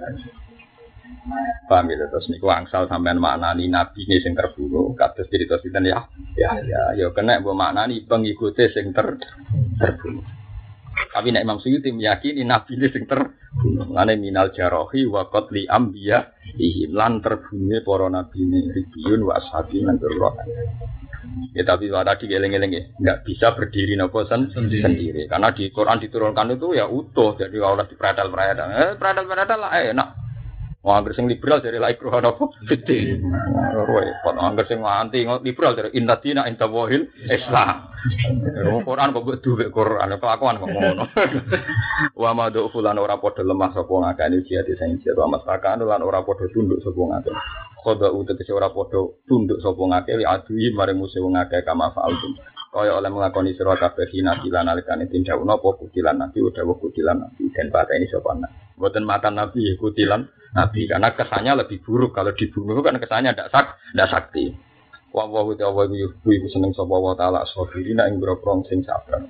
Speaker 1: Paham gitu terus niku angsal sampean maknani nabi ini sing terbunuh kados cerita sinten ya. Ya ya yo kena mbok maknani pengikuti sing ter terbunuh. Tapi nek Imam Suyuti meyakini nabi ini sing terbunuh. Ngene minal jarohi wa qatli ambiya ihim lan terbunuh para nabi ini ribiyun wa ashabi lan Ya tapi tadi geleng-geleng ya, nggak bisa berdiri nopo sen sendiri. sendiri. Karena di Quran diturunkan itu ya utuh, jadi kalau di peradal peradal, eh peradal peradal lah enak. Wah, angger sing liberal dari laikro apa? Fiti. Repot. Angger sing anti liberal dari inna dina inta wahil Islam. Quran kok duwe Quran kelakuan kok ngono. Wa ma do fulan ora padha lemah sapa ngakani jihad sing jihad wa masakan lan ora padha tunduk sapa ngakani. Khoda utek ora padha tunduk sapa ngakeh li adui mare musuh ngakeh kama fa'altum. Kaya oleh mengakoni sira kabeh hina dilan alikane tindak napa kutilan nabi utawa kutilan nabi dan pateni sapa. Mboten matan nabi kutilan Nabi karena kesannya lebih buruk kalau dibunuh kan kesannya tidak sak tidak sakti. Wa wa wa yuhibbu iku seneng sapa wa taala sabirina ing grogrong sing sabar.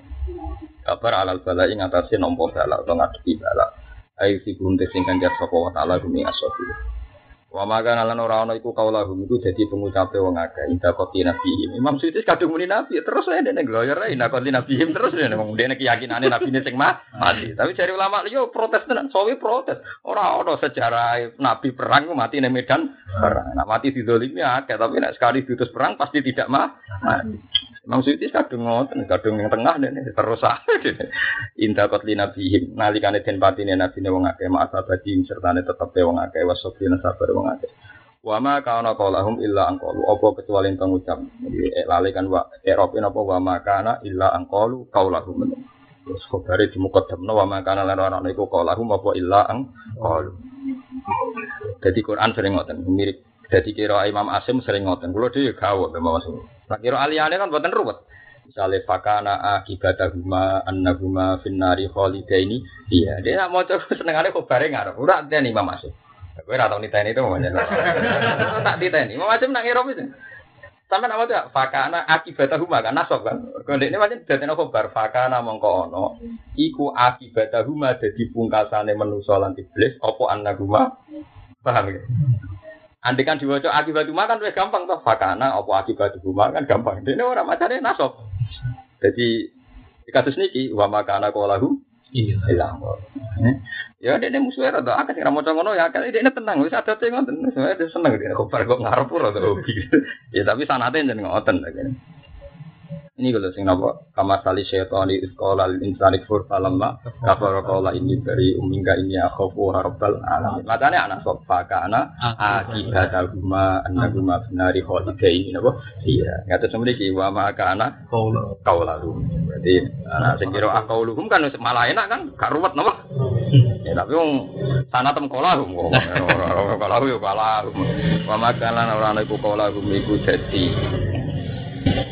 Speaker 1: Kabar alal bala ing atase nampa bala utawa ngadepi bala. Ayo si bunte sing kanjar sapa wa taala gumi asabir. Wa maka nalan ora ana iku kaulahum itu dadi pengucape wong akeh inda kopi nabi. Imam Suyuti kadung muni nabi terus ae dene gloyor ae inda kopi nabi terus dene wong dene keyakinane nabi sing mah mati. Tapi dari ulama yo protes tenan, sawi protes. Ora ana sejarah nabi perang mati ning medan perang. Nah, mati didolimi akeh tapi nek sekali diutus perang pasti tidak mati. Imam Suyuti kadung ngoten, kadung yang tengah dene terus <laughs> ae. Inda kopi nabihim nalikane den patine nabine wong akeh ma'asabati sertane tetep wong akeh wasofina sabar wong akeh. Wa ma kana qaulahum illa angqalu apa kecuali ento ngucap. Jadi lali kan wa Eropa apa wa ma kana illa angqalu qaulahum. Terus khabare dimukaddamno wa ma kana lan ora iku qaulahum apa illa angqalu. Jadi Quran sering ngoten mirip jadi kira Imam Asim sering ngoten. Kulo dhewe gawok memang Asim. Nah kira aliyane kan boten ruwet. Misalnya fakana akibatahuma annahuma finnari kholidaini iya dia nak mau <laughs> coba senengane kok bareng ngarep ora nih Imam Asim Kowe ora tau niteni itu mamanya. Tak diteni. Mau macam nak ngirom itu. Sampai nama tuh fakana akibatahu maka nasab kan. Kalau ini macam jadi nopo bar fakana mongko ono. Iku akibatahu ma jadi pungkasane manusa lan iblis. Opo anaguma paham ya? Andai kan diwaca akibatu kan lebih gampang toh fakana opo akibatu kan gampang. Ini orang macamnya nasab. Jadi kasus niki wa makana kolahu Iya. Hilang. Ya dia musuhnya rada akeh sing ra maca ngono ya akeh dia tenang wis ada teh ngoten. Wis seneng dia kok kok ngarep ora hobi. <laughs> Ya tapi sanate jeneng ngoten lagi. Ini kalau sing napa kamar sali syaitan di sekolah insani fur falamma kafara qala ini dari uminga ini akhafu rabbal alamin. Matane anak sok fakana akibatahuma annahuma finari khalidain napa? Iya. Ngaten semriki wa maka anak qaulalu. Berarti anak sing kira akauluhum kan malah enak kan gak ruwet napa? Ya tapi wong sanatem kolahum. Kolahum yo kolahum. Wa maka lan ora ana iku kolahum iku dadi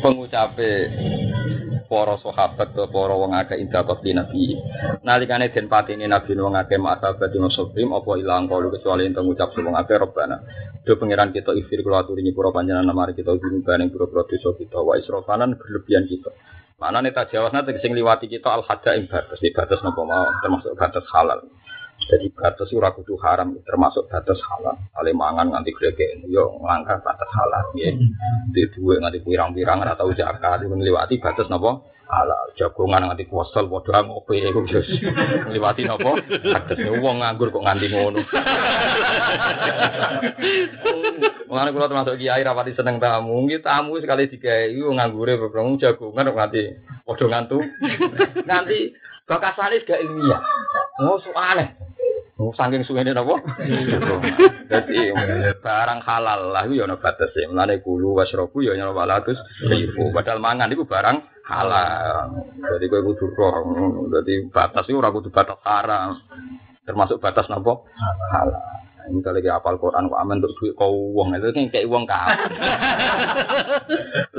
Speaker 1: pengucape para sahabat atau para wong akeh indah kopi nabi. Nalikane den patine nabi wong akeh masahabat di muslim apa ilang kalu kecuali ento ngucap wong akeh robana. Do pangeran kita ifir kula aturi nyepuro panjenengan mari kita gumbaning pura-pura dosa kita wa israfanan berlebihan kita. Mana nih tak jawab nanti sing liwati kita al hada ing batas, batas nopo mau termasuk batas halal. Jadi batas ora kudu haram termasuk batas halal. Ale mangan nganti grege yo nglangkah batas halal ya. Di duwe nganti pirang-pirang ora tau zakat iku ngliwati batas napa? Halal. Jagongan nganti kuwasal padha ngopi iku wis <laughs> ngliwati napa? Batas wong nganggur kok nganti ngono. <laughs> Mulane kula termasuk kiai rapati seneng tamu. Nggih tamu sekali digawe nganggure bebrong jagongan kok nganti padha ngantu. <laughs> Nganti bakasane gak ilmiah. Oh, soalnya Oh, saking suwene napa? Dadi barang halal lah iku ya ana batese. Mulane kulu wasrobu ya ana walatus ribu. Padahal mangan iku barang halal. Jadi kowe kudu roh. Dadi batas iku ora kudu batas haram. Termasuk batas napa? Halal. Ini kalau lagi apal Quran kok aman untuk duit kau uang itu kan kayak uang kau. <laughs>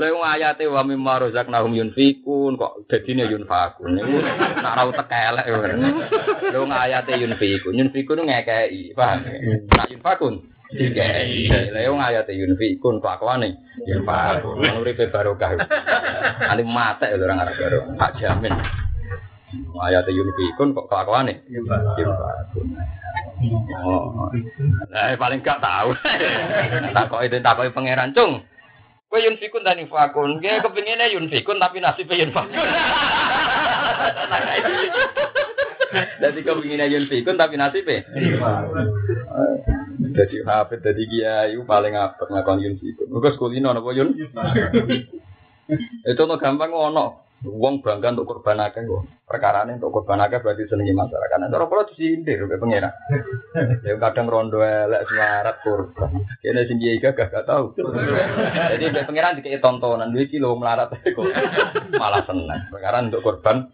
Speaker 1: Lalu ayatnya wa mimma rozaknahum yunfikun kok jadinya yunfakun. Ini nak rau tekelek. Lalu ayatnya yunfikun. Yunfikun ngekei, paham? Nak yunfakun. dikai. Lah yo ngayate yunfikun kelakuane yunfakun. Wong uripe barokah. Ali mate lho orang Arab karo. Tak jamin. Ayate yunfikun kok kelakuane yunfakun. Oh. Lah paling gak tahu. Takoki takoki pangeran cung. Kowe yunfikun dan infakun. Kowe kepingine yunfikun tapi nasibnya yunfakun. Jadi <laughs> kepingine yunfikun tapi nasibnya. Jadi hafid jadi kiai paling apik ngakon yunfikun. Muga sekulino napa yun? Itu no gampang ngono. Wong bangga untuk korban akeh kok. Perkara ini untuk korban akeh berarti senengi masyarakat. Nah, cara kula disindir ke pengira. Ya kadang rondo elek semarat korban. Kene sing kiai gak gak tau. Jadi be pengiran dikei tontonan duwe iki lho melarat kok. Malah seneng. Perkara untuk korban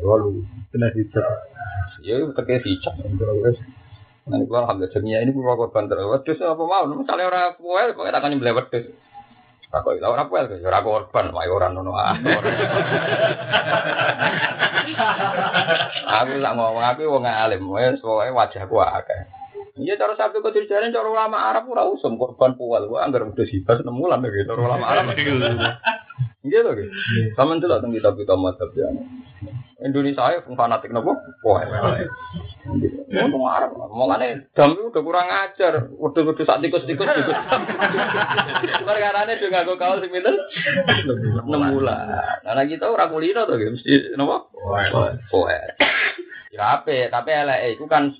Speaker 1: Walu,
Speaker 2: Kena hijab.
Speaker 1: ya teke dicap. Nanti gua alhamdulillah jadinya ini gua korban terus. Wedhus apa mau? Misalnya ora kuel kok tak kan nyembelih. Takut lah ora kuel, ya ora korban, wae ora ngono. <laughs> Aku tak ngomong aku wong alim, wis pokoke wajahku akeh. Iya cara sabtu kok dijare cara ulama Arab ora usum korban puwal, gua anggar udah sibas enam bulan ya cara ulama Arab. <laughs> Iya to gitu. Sama itu tentang kitab-kitab madzhab ya. Indonesia ya fanatik nopo? Wah. Ngomong Arab, ngomongane dam itu udah kurang ajar. Waduh-waduh sak tikus-tikus tikus. <laughs> Perkarane juga nganggo kaos sing pinten? 6 bulan. Nah kita ora kulino to gitu mesti nopo? Poet. Ya ape, tapi elek iku kan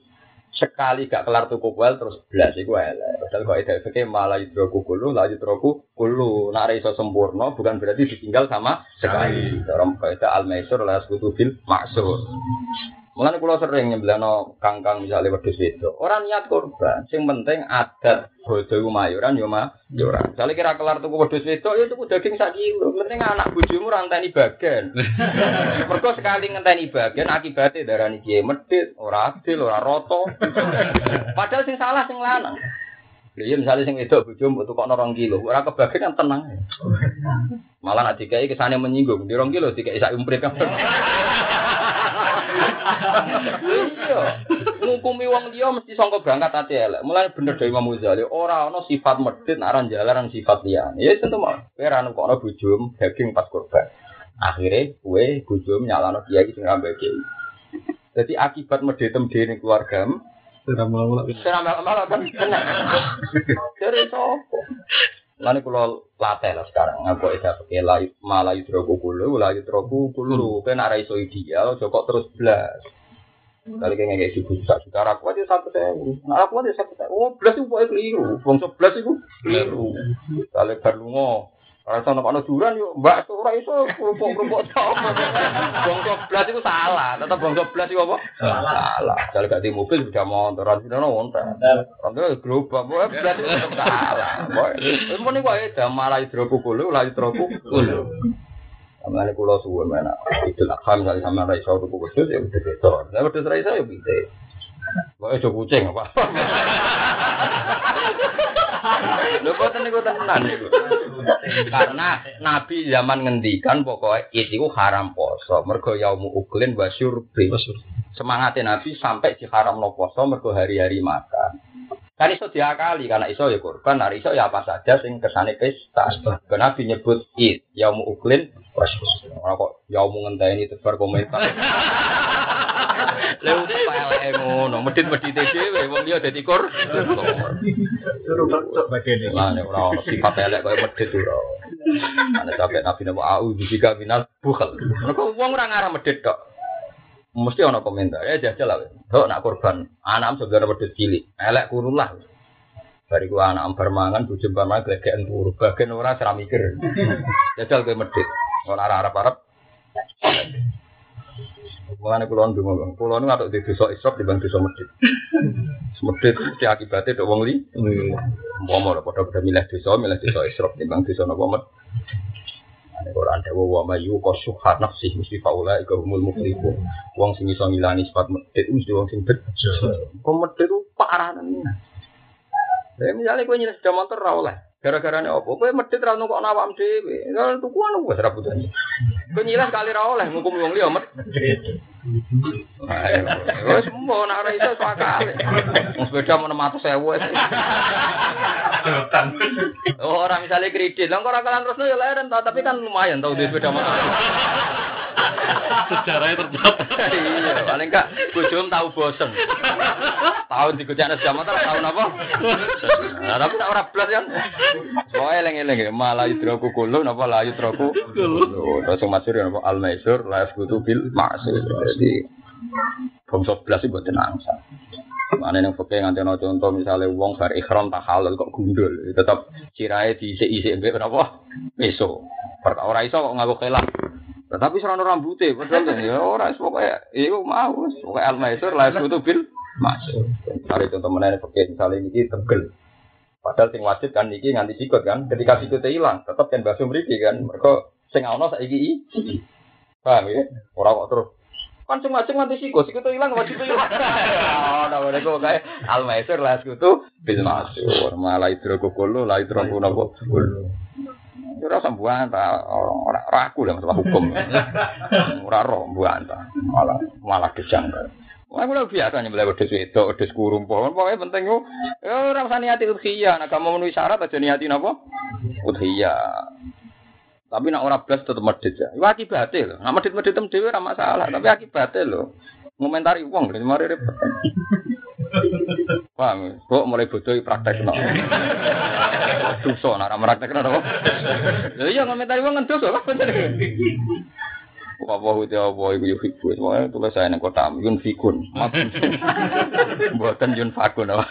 Speaker 1: sekali gak kelar tuku kuel terus belas iku elek. Padahal kok ide fikih malah yudroku kulu, la yudroku kulu. Ora iso sempurna bukan berarti ditinggal sama sekali. Orang kaidah al-maisur la yasqutu bil maksur. Mulane kula sering nyembelano kangkang misalnya wedhus wedok. Ora niat korban, sing penting adat bojo iku mayuran yo ma yo ora. Misale kira kelar tuku wedhus wedok ya tuku daging sak kilo. Penting anak bojomu ora enteni bagian. <laughs> Mergo sekali ngenteni bagian akibatnya darani kiye medhit, ora adil, ora rata. Padahal sing salah sing lanang. Lha iya misalnya sing wedok bojomu tuku kok 2 kilo, ora kebagian kan tenang. Malah nek dikai kesane menyinggung, di 2 kilo dikai sak umprit kan. <laughs> Iya. Ngukumi wong liya mesti sangka berangkat ati elek. Mulai bener dari Imam Ghazali, ora ana sifat medhit nek aran jalan sifat liyane. Ya tentu mah. Kowe ora nukokno bojomu daging pas korban. Akhirnya kowe bojomu nyalano kiai sing rambe kiai. Jadi akibat medhitem dhewe keluargamu
Speaker 2: mula-mula.
Speaker 1: Serah malah kan kena. Dari sopo? Lalu kalau latih lah sekarang, aku itu pakai layu malah yudroku kulu, layu yudroku kulu, kan arah iso ideal, jokok terus belas. Kali kayak nggak ibu juta juta, aku aja satu sewu, nah aku aja satu sewu, oh belas itu pokoknya keliru, bangsa belas itu keliru. Kali berlungo, Ora sono kono duran yo, Mbak, ora iso kerupuk-kerupuk to. Wong goblas iku salah, tetep wong blas iku apa? Salah. Jal gak di mobil sudah motor, ora sino no wonten. Wonten global, kok goblas iku salah. Mun niku wae damar hidrokukul, ulah hidrokukul. Amale kula suwe mena. Itu lah kan kali sama ra iso tuku kudu ya wis beda. Lah wis ra iso yo pite. Kok iso kucing apa? Lho niku tenan niku. Karena Nabi zaman ngendikan pokoknya itu haram poso. Mergo yaumu uklin wa syurbi. Semangatnya Nabi sampai di haram no poso mergo hari-hari makan. Kan iso diakali karena iso ya kurban, hari iso ya apa saja sing kesane pesta. Karena Nabi nyebut id, yaumu uklin wa syurbi. Ora kok yaumu ngenteni tebar komentar. <laughs> Lha eleke ngono, medhit-medhite dhewe wong liya dadi
Speaker 2: ini.
Speaker 1: Lah nek ora ono sifat elek koyo medhit ora. Ana sampe nabi napa au jika minal bukhal. Mergo wong ora ngarep medhit tok. Mesti ono komentar, ya jajal lah. Dok nak korban, anak saudara medhit cilik, elek kurulah. Bariku anak ambar mangan, bojo ambar mangan glegeken turu. Bagian ora ora mikir. Jajal kowe medhit. Ora arep-arep. Mulane kula ndonga, Bang. Kula nu di desa Isrop di bang desa Medit. Medit mesti akibatnya dok wong li. Umpama lho padha-padha milih desa, milih desa Isrop di bang desa napa Med. Ane Quran dewa wa mayu qasuha nafsi mesti faula iku humul muflihun. Wong sing iso ngilangi sifat medit mesti wong sing bejo. Kok medit ku parah tenan. Lah misalnya kowe nyilih sepeda motor. Gara-garane apa? Kowe medit ra nukok awakmu dhewe. Kalau tuku anu wis ra butuh. Kowe nyilas kali ra oleh ngukum wong liya. Ayo, wis mau nak ora iso sakale. Wong sepeda mau 600.000 wis. Oh, orang misalnya kredit, lah kok ora kalan terusno ya leren ta, tapi kan lumayan tau duit sepeda motor.
Speaker 2: Sejarahnya tercatat.
Speaker 1: iya, paling enggak bojom tahu bosen. Tahun digojekne sepeda motor tahun apa? Nah, tapi tak ora blas kan. Soale eling-eling ya, malah yudroku kulo napa la yudroku. Terus masyhur ya napa al maisur la yasbutu bil ma'sir. Jadi bangsa blas iki mboten angsa. Mana yang fakir nganti no contoh misalnya uang bar ikhram tak halal kok gundul, tetap cirai di isi isi berapa? Peso. Perkara ora iso kok ngaku kelah. Tetapi serono rambutnya, padahal kan ya ora pokoknya itu mau, pokoknya al maisur lah itu bil masuk. Misalnya contoh mana yang fakir misalnya ini tegel. Padahal sing wajib kan niki nganti sikut kan, ketika sikutnya hilang, tetap kan basuh mriki kan, mereka sing ono saiki iki. Paham ya? Ora kok terus kan cuma cuma nanti sikut, sikut hilang wajib hilang. <laughs> Oh, nah mereka kayak al maisur lah sekutu bil masuk. Malah itu kulo, lah itu kulo napa kulo. Ora sambuan ta ora ora aku lah masalah hukum. Ora roh mbuan ta. Malah malah kejang. Wah, lebih biasa nih belajar wedhus wedok, wedhus kurung pohon. Pokoknya penting yo, ya ora usah niati udhiyah. Nah, kamu memenuhi syarat aja niati napa? Udhiyah. Tapi nak ora blas tetep medhit ya. Iku akibate lho. Nak medhit-medhit tem dhewe ora tapi akibate lho. Ngomentari wong lho mari repot. Paham? ya? Kok mulai bodoh praktek no. Dosa nak ora praktekno apa? Lha iya ngomentari wong kan dosa kok bener. Wa uti apa iku yo fiku. Pokoke tulis saya nang kota yun fikun. <laughs> Mboten yun fakun apa.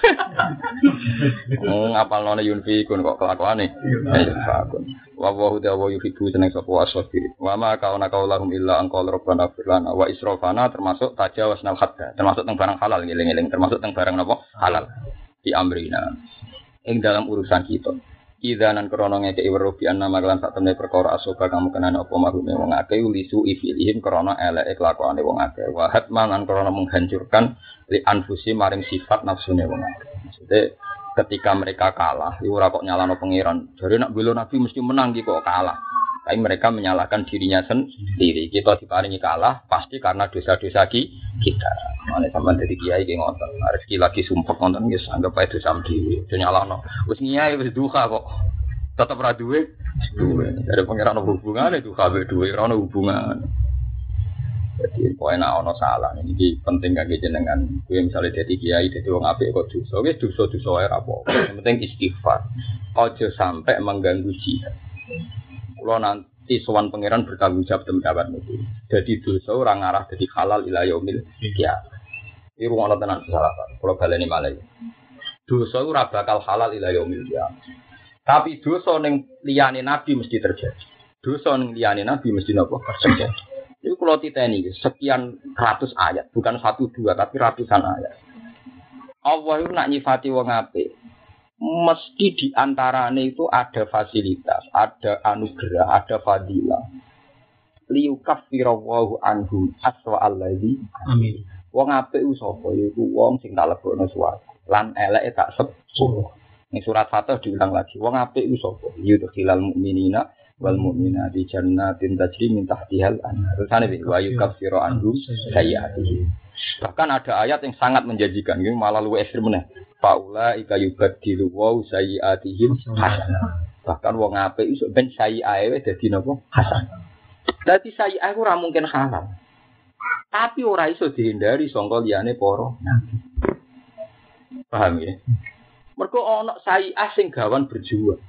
Speaker 1: <laughs> Ngapal nona yun fikun kok kelakuane. Yun fakun. Wa wa uti apa yo fiku seneng sapa wasabi. Wa ma kauna kaulahum illa an qala rabbana fir lana wa israfana termasuk tajawazna hadda. Termasuk teng barang halal ngiling-eling, termasuk teng barang napa? Halal. Di amrina. Ing dalam urusan kita. Idanan krono ngeke iweruh bi anna maglan sak temne perkara asoba kamu kenane apa marume wong akeh lisu ifilihim krono eleke kelakuane wong akeh. Wa hatman lan krono menghancurkan li anfusi maring sifat nafsune wong akeh. Maksudnya ketika mereka kalah iku ora kok nyalano pangeran. Jare nak bela nabi mesti menang iki kok kalah. Tapi mereka menyalahkan dirinya sendiri. Kita diparingi kalah pasti karena dosa-dosa ki- kita Mana sampai dari kiai kayak ngotot, rezeki lagi sumpah ngotot, ya anggap aja dosa itu nyalano. Wes kiai wes duka kok, tetap ra duwe? Duwe. Dari pangeran hubungan itu kabeh duwe ono hubungan jadi poin ono salah ini penting kangge jenengan. Kuwi misalnya dadi kiai dadi wong apik kok dosa. Wis dosa-dosa wae ra apa yang penting istighfar. Aja sampai mengganggu jihad. Kula nanti sowan pangeran bertanggung jawab temen dapat niku dadi dosa ora ngarah dadi halal ila yaumil iki rungono tenan salah kula baleni malih dosa ora bakal halal ila yaumil tapi dosa ning liyane nabi mesti terjadi. Dosa ning liyane nabi mesti napa? Terjadi. Itu kalau titeni sekian ratus ayat, bukan satu dua tapi ratusan ayat. Allah itu nak nyifati wong apik. Mesti di antarane itu ada fasilitas, ada anugerah, ada fadilah. Liyukaffirawwahu anhum aswa alladzi
Speaker 2: Amin.
Speaker 1: Wong apik ku sapa? Iku wong sing tak lebokno swarga. Lan eleke tak sepuluh. Ning surat Fatah diulang lagi. Wong apik ku sapa? Yudkhilal mu'minina wal mu'minati jannatin tajri min tahtihal anhar. Terusane bi wa yukaffiru anhum sayyi'atihim. Bahkan ada ayat yang sangat menjanjikan, ini malah luwih ekstrim meneh. Faula ika yubadilu wa sayyi'atihim hasanah. Bahkan wong apik iso ben sayyi'ae wis dadi napa? Hasanah. Dadi sayyi'ae ora mungkin halal. Tapi ora iso dihindari sangka liyane para nabi. Paham ya? Mergo ana sayyi'ah sing gawan berjuang.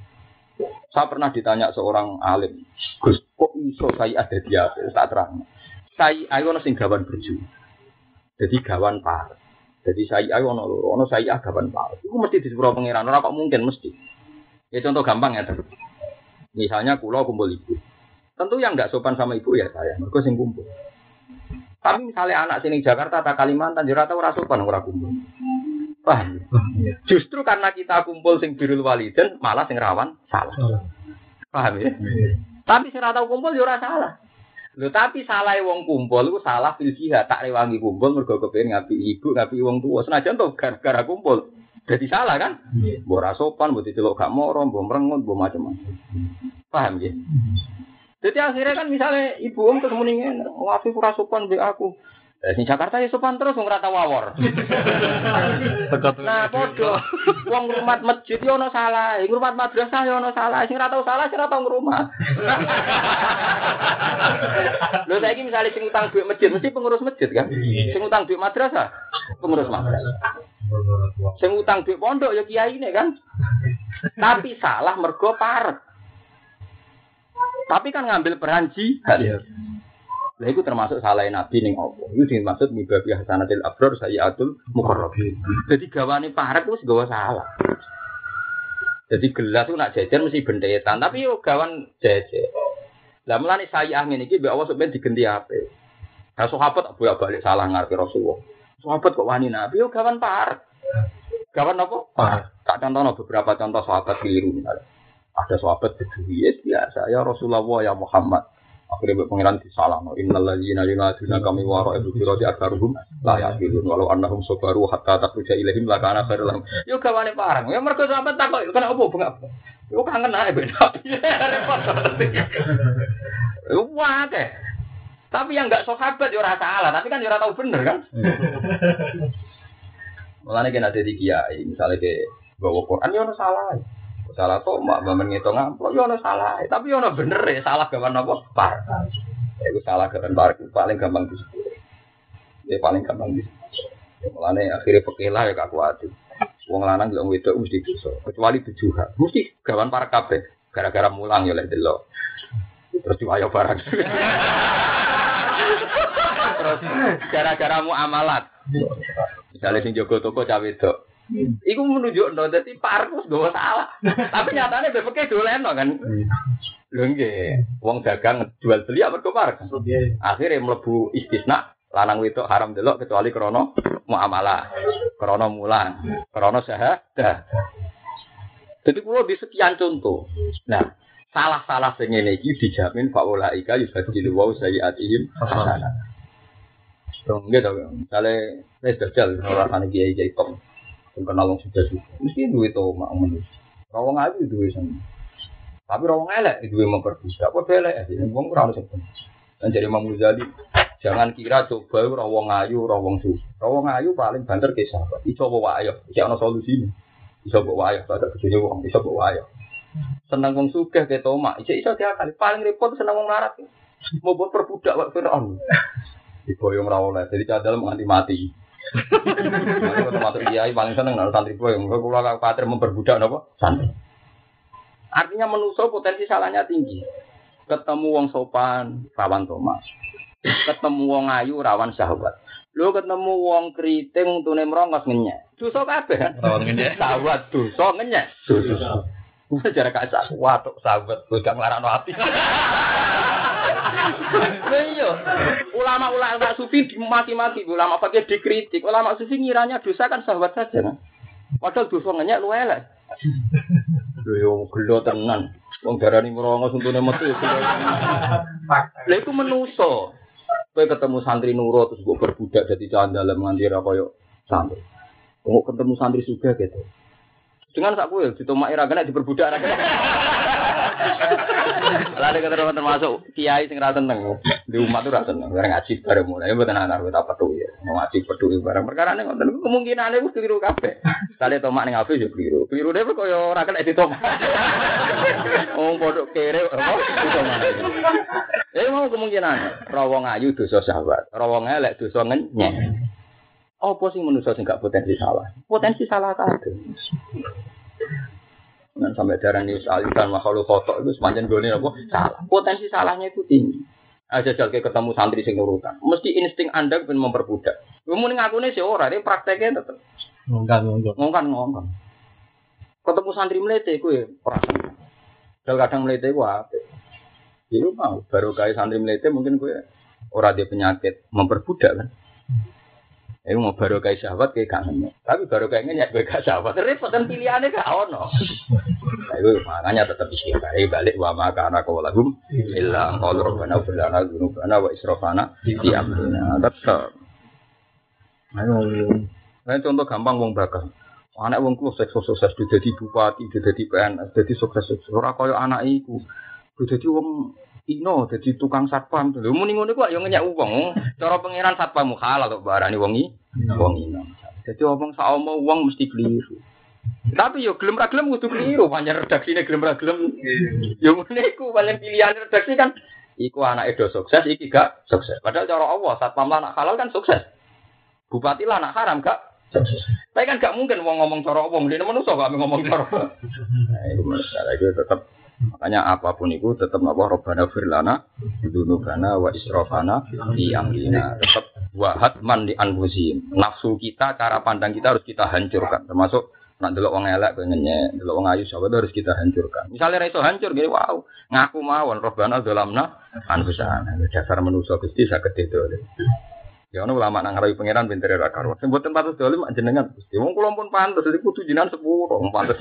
Speaker 1: Saya pernah ditanya seorang alim, Gus, kok iso saya ada di apa? Tak terang. Saya ono sing gawan berjuang. Jadi gawan par. Jadi saya ayo ono ono saya gawan par. Iku mesti disepuro pangeran, ora kok mungkin mesti. Ya contoh gampang ya. Misalnya kulo kumpul ibu. Tentu yang nggak sopan sama ibu ya saya, mereka sing kumpul. Tapi misalnya anak sini Jakarta atau Kalimantan, jurata ora sopan ora kumpul. Paham? ya? Justru karena kita kumpul sing birul waliden, malah sing rawan salah. Paham ya? Tapi sing ora tau kumpul ya ora salah. Lho tapi salah wong kumpul iku salah fil jihad tak rewangi kumpul mergo kepengin ngapi ibu, ngapi wong tua. Senajan to gara-gara kumpul. Jadi salah kan? Mbok ora sopan, mbok diceluk gak moro, mbok mrengut, mbok macam-macam. Paham ya? Jadi akhirnya kan misalnya ibu om ketemu nih, wah Afif ora sopan be aku. Eh, sing Jakarta ya sopan terus tau wawor. Nah, podo. Wong ngrumat masjid yo ono salah, ngrumat madrasah yo ono salah. Sing ora tau salah, sing ora tau ngrumat. Lho saiki misalnya sing utang duit masjid mesti pengurus masjid kan? Sing utang duit madrasah, pengurus madrasah. Sing utang duit pondok ya kiai ini kan? Tapi salah mergo parek. Tapi kan ngambil peran jihad. Lah itu termasuk salah Nabi ning apa? Itu sing maksud mibabi hasanatil abror sayyatul muqarrabin. Jadi gawane parek itu gawa salah. Jadi gelas itu nak jajan mesti bendetan, tapi yo gawan jajan. Lah mulane saya ngene iki mbek Allah sampeyan digenti ape. Nah sahabat bolak-balik salah ngarepe Rasulullah. Sahabat kok wani Nabi yo gawan parek. Gawan apa? Parek. Tak contohno beberapa contoh sahabat keliru misalnya. Ada sahabat beduwi biasa ya Rasulullah ya Muhammad. Akhirnya buat pengiran di salah. No. Innal ladzina yunaduna kami waro ibu firati akaruhum la yaqilun walau annahum sabaru hatta takhruja ilaihim la kana khairul lahum. Yo gawane parang. Ya mergo sampean takok kan opo bengak. Yo kangen ae ben Nabi. <laughs> Repot. Yo wae. Tapi yang enggak sahabat yo ora salah, tapi kan yo ora tahu bener kan. Mulane kena dadi kiai, misalnya ke bawa Quran yo salah. Salah tuh mak bamen ngitung amplop yo ono salah, tapi yo ono bener ya salah gawan apa? Par. Ya itu salah gawan par paling gampang disebut. Ya paling gampang. Ya mulane akhirnya pekilah ya gak kuat. Wong lanang lho wedok mesti bisa, kecuali tujuh Mesti gawan par kabeh. Gara-gara mulang ya lek delok. Terus diwayo barang. Terus gara-gara muamalat. Misalnya sing jogo toko cawe wedok. Iku menunjuk no, jadi Pak Arkus gak salah. <laughs> Tapi nyatanya BPK dolen no, kan. Lho nggih, wong dagang jual beli apa kok Pak Akhirnya mlebu istisna lanang wedok haram delok kecuali krono muamalah, krono mulan, krono syahadah. Jadi kalau di sekian contoh, nah salah-salah sing ngene iki dijamin faulaika yusadilu wa sayyiatihim hasanah. Dong, gitu. Misalnya, wis dajal ora kan kiai kiai tom. Sing kenal wong sudah sudah. Mesti duwe to mak menus. Rawang ayu duwe sen. Tapi rawang elek duwe memperbudak. Apa elek ya? Wong ora ono Dan jadi Imam Ghazali, jangan kira coba rawang ayu, rawang susu. Rawang ayu paling banter ke sahabat. Iso bawa ayo, iki ana solusine. Iso bawa ayo, ada bojone wong, iso bawa ayo. Seneng wong sugih ke tomak, iso iso diakali. Paling repot seneng wong larat. Mau buat perbudak wak Fir'aun. Diboyong rawol jadi cadal menganti mati. Kalau termasuk kiai paling seneng nang santri boy, enggak kula khawatir memperbudak napa? Santri. Artinya menuso potensi salahnya tinggi. Ketemu wong sopan, rawan tomas. Ketemu wong ayu, rawan syahwat. Lu ketemu wong keriting tune merongos ngenyek. Dosa kabeh.
Speaker 2: Rawan ngenyek.
Speaker 1: Syahwat dosa ngenyek. Dosa. Jarak kaca, watuk sahabat, gue gak ngelarang hati. Iya, ulama-ulama sufi dimaki-maki, ulama pakai dikritik, ulama sufi ngiranya dosa kan sahabat saja. Kan? Padahal dosa ngenyek lu elek. Lho yo gelo tenan. Wong darani merongos untune metu. Lha iku menuso. Kowe ketemu santri nurut terus mbok berbudak dadi candalem nganti ra koyo santri. Kok ketemu santri suga gitu. Dengan sak kowe ditomaki ra kena diperbudak ra kena. Lalu kata termasuk kiai sing ra seneng di umat tuh ra seneng bareng ngaji bareng mulai mboten ana kita petu ya. Mau ngaji petu bareng perkara ning ngoten kemungkinane wis keliru kabeh. Kali tomak ning afi yo keliru. Keliru dhewe koyo ora kena ditomak. Wong padha kere apa ditomak. Eh mau kemungkinan rawong ayu dosa sahabat, rawong elek dosa ngenyek. Apa sing manusia sing gak potensi salah? Potensi salah kabeh. Dan sampai darah ini alisan makhluk foto itu sepanjang gue apa salah. Potensi salahnya itu tinggi. Aja jal ketemu santri sing nurutan. Mesti insting anda pengen memperbudak. Kamu ngaku nih seorang, ini prakteknya tetap.
Speaker 2: Ngongkan, ngongkan.
Speaker 1: Ngongkan, ngongkan. Ketemu santri melete gue perasaan. Dal kadang melete gue apa? Ya mau baru kayak santri melete mungkin gue orang dia penyakit memperbudak kan. Iku mau baru kayak sahabat kayak kangen. Tapi baru kayak ngenyek gue gak sahabat. Repot dan pilihannya gak ono. <laughs> Nah, itu makanya tetap istighfar. balik wa maka anak kau lagum. Illa kalau robbana fulana dunubana wa israfana di amrina. Tetap. Ayo. Nah, contoh gampang wong bakal. Anak wong kulo sukses sukses jadi bupati, jadi PNS, jadi sukses sukses. Ora koyo anak iku. Jadi wong Ino jadi tukang satpam. Lho muni ngono ku yo ngenyek wong. Cara pangeran satpam halal kok barani wong iki. Wong ino. Jadi omong sak omong wong mesti keliru. Tapi yo gelem ra gelem kudu keliru, pancen redaksine gelem ra gelem. Yo ngene iku paling pilihan redaksi kan iku anak do sukses, iki gak sukses. Padahal cara Allah satpam anak halal kan sukses. Bupati lah anak haram gak sukses. Tapi kan gak mungkin wong ngomong cara wong, dene manusa gak ngomong cara. Nah, itu masalah itu tetap Makanya apa pun itu tetap apa Robbana firlana dunubana wa israfana di amrina. Tetap wahat man di anfusim nafsu kita cara pandang kita harus kita hancurkan. Termasuk nak delok wong elek pengennya delok wong ayu sahabat harus kita hancurkan. Misalnya reso hancur gini wow ngaku mawon Robbana dolamna anfusana. Dasar manusia gusti sakit itu Ya ono ulama nang ngarai pangeran pintere ra karo. Sing mboten pantes dolim jenengan Gusti. Wong kula pun pantes iki kudu jenengan sepuro. Pantes.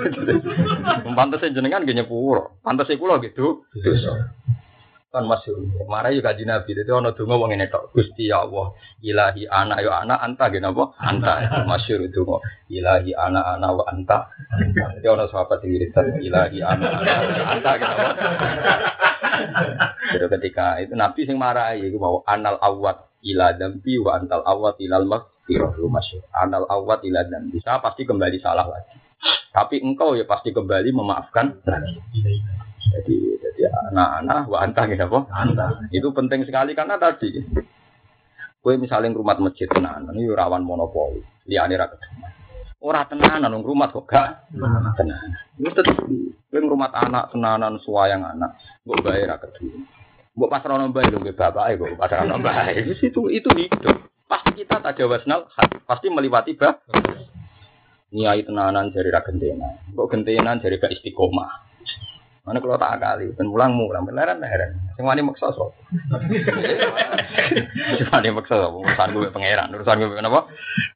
Speaker 1: <laughs> Pantes jenengan nggih nyepuro. Pantes kula gitu. Dosa. Kan masih marah juga kaji Nabi. Jadi ono donga wong ngene tok. Gusti ya Allah, ilahi ana yo ana anta nggih napa? Anta. Masyhur donga. Ilahi ana ana wa anta. Jadi ono sahabat sing wiridan ilahi ana ana anta nggih napa? Jadi ketika itu Nabi sing marahi iku mau anal awat ila dambi wa antal awat ilal lu masyur. Anal awat ila dambi. Saya pasti kembali salah lagi. Tapi engkau ya pasti kembali memaafkan lagi. Jadi jadi anak-anak wa anta gitu apa? Anta. Itu penting sekali karena tadi Kue misalnya rumah masjid tenanan, ini rawan monopoli, liane ra ketenan. Ora tenanan, nang rumah kok gak tenanan. Itu tetep, kue rumah anak tenanan, suayang anak, gue bayar ra ketenan. Mbok pas rono bae lho bapak ibu pas rono bae. Itu itu hidup. Pasti kita tak wasnal pasti melewati bah. Niai tenanan jari ra gentena. Kok gentenan jari gak istiqomah. Mana kalau tak kali, dan mulang mulang, beneran heran. Sing wani maksa so. <laughs> Sing wani maksa so, urusan gue pangeran, urusan gue kenapa?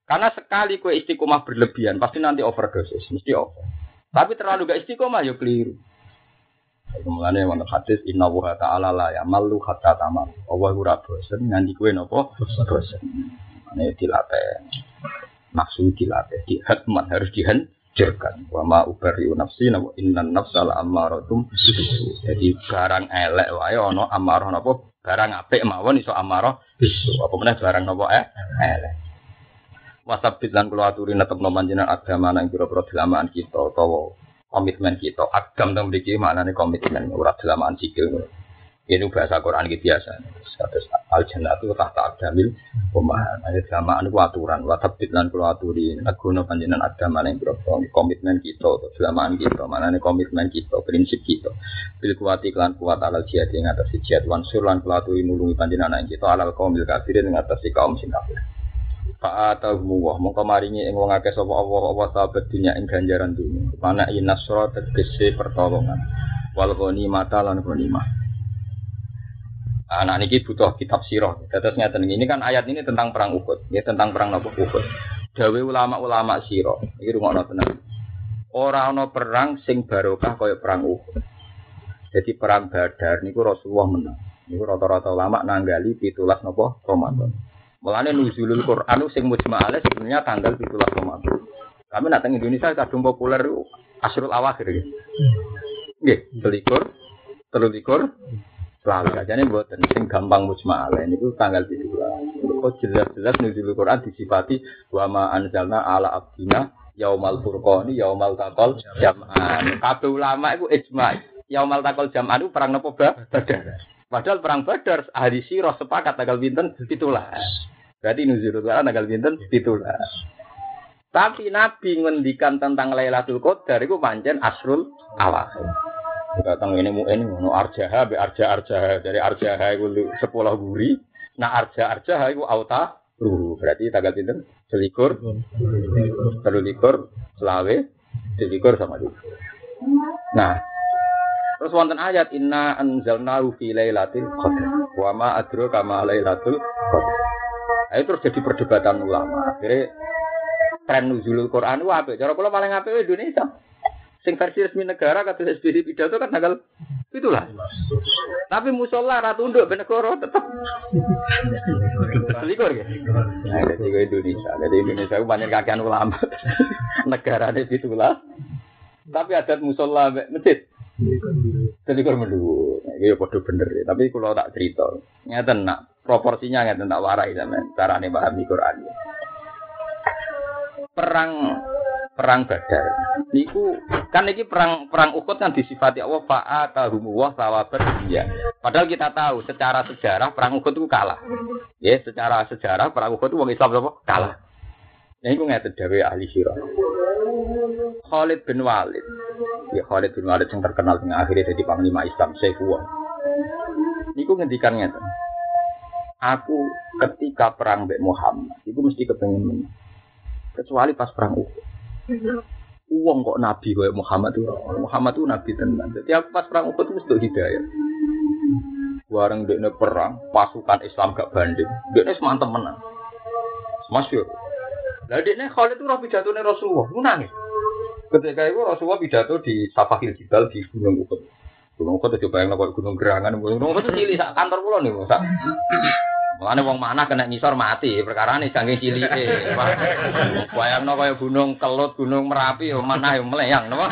Speaker 1: Karena sekali kue istiqomah berlebihan, pasti nanti overdosis, mesti over. Tapi terlalu gak istiqomah, ya keliru. Kemudian wonten hadis inna wa ta'ala la ya malu hatta tamal. Allah ora bosen nganti kowe napa bosen. Ane dilatih. Nafsu dilatih, dihatman harus dihancurkan. Wa ma ubari nafsi napa innan nafsa la amaratum Jadi barang elek wae ana amarah napa barang apik mawon iso amarah bisu. Apa meneh barang napa eh elek. Wasabit lan kula aturi netepno panjenengan agama nang pira-pira dilamaan kita utawa komitmen kita. Agam teng mriki maknane komitmen ora dalaman sikil. Ini bahasa Quran gitu biasa. Terus al jannah itu tahta agdamil pemahaman. Ada sama anu aturan. Watabit lan kulo aturi. Nagono panjenengan agama yang berapa komitmen kita. Selamaan kita. Mana nih komitmen kita. Prinsip kita. Bil kuati klan kuat alal jihad yang atas jihad. Wansur lan kulo aturi nulungi panjenengan kita. Alal kaum bil kafirin yang atas kaum sing kafir. Fa'atahumu wa mongko maringi ing wong akeh sapa Allah Allah sahabat dunya ing ganjaran dunya. Mana inasra tegese pertolongan. Wal mata lan ghanimah. Anak niki butuh kitab sirah. Terus ngeten ini kan ayat ini tentang perang Uhud, ya tentang perang Nabi Uhud. Dawe ulama-ulama sirah. Iki rungokno tenan. Ora ana perang sing barokah kaya perang Uhud. Jadi perang Badar niku Rasulullah menang. Niku rata-rata ulama nanggali pitulas napa Ramadan. Mulane nuzulul Quran sing mujma'ale sebenarnya tanggal 17 Ramadan. Kami nak teng Indonesia kadung populer Asrul Awakhir. Nggih, selikur, telulikur, selalu nih buat sing gampang mujma'ale niku tanggal 17. Kok jelas-jelas nuzulul Quran disifati wa ma anzalna ala abdina yaumal furqani yaumal taqal jam'an. Kabeh ulama iku ijma' yaumal taqal jam'an itu perang napa badar. Padahal perang Badar ahli sirah sepakat tanggal pinten itulah. Berarti nuzulul Quran tanggal pinten itulah. Tapi Nabi ngendikan tentang Lailatul Qadar itu pancen asrul awakhir. Datang ini mu ini mau arjaha be arja arjaha dari arjaha itu sepuluh guri. Nah arja arjaha itu auta ruhu. Berarti tanggal pinten selikur, telulikur, selawe, selikur sama itu. Nah, Terus wonten ayat inna anzalnahu fi lailatul qadar. Wa ma adraka ma lailatul qadar. Nah, itu terus jadi perdebatan ulama. Akhirnya tren nuzulul Quran itu apa? Cara kula paling apik Indonesia. Sing versi resmi negara kata SBY pidato kan tanggal itulah. Tapi musola ratu tunduk ben negara tetep selikur ya. Nah, jadi Indonesia. Jadi Indonesia itu banyak kakean ulama. <laughs> negara ini itulah. Tapi adat musola masjid. Selikur mendua. Iya padha bener ya. Tapi kalau tak cerita, ngeten nak proporsinya ngeten tak warai sampean carane pahami Quran. Perang perang Badar. Niku kan iki perang perang Uhud kan disifati Allah fa'atahum wa sawabat ya. Padahal kita tahu secara sejarah perang Uhud itu kalah. Ya, secara sejarah perang Uhud itu wong Islam apa? Kalah. Nah, itu ngeten dawe ahli sirah. Khalid bin Walid. Ya Khalid bin Walid yang terkenal dengan akhirnya jadi panglima Islam Saifullah. Niku ngendikan ngeten. Aku ketika perang Mbak Muhammad, itu mesti kepengen menang. Kecuali pas perang Uhud. Uang kok nabi kayak Muhammad tuh. Muhammad tuh nabi tenan. Jadi aku pas perang Uhud itu mesti hidayah. Warang dekne perang, pasukan Islam gak banding. Dekne semantep menang. Masyur. Lah dekne Khalid itu rapi jatuhnya Rasulullah, lu nangis. Ketika itu Rasulullah pidato di Safahil Jibal di Gunung Uhud. Gunung Uhud itu bayang kok gunung gerangan, gunung Uhud itu cilik kantor kula nih, sak. Mulane wong mana kena ngisor mati, perkara ini saking cilike. Bayangno kaya gunung Kelut, gunung Merapi, yo mana yo meleyang, napa?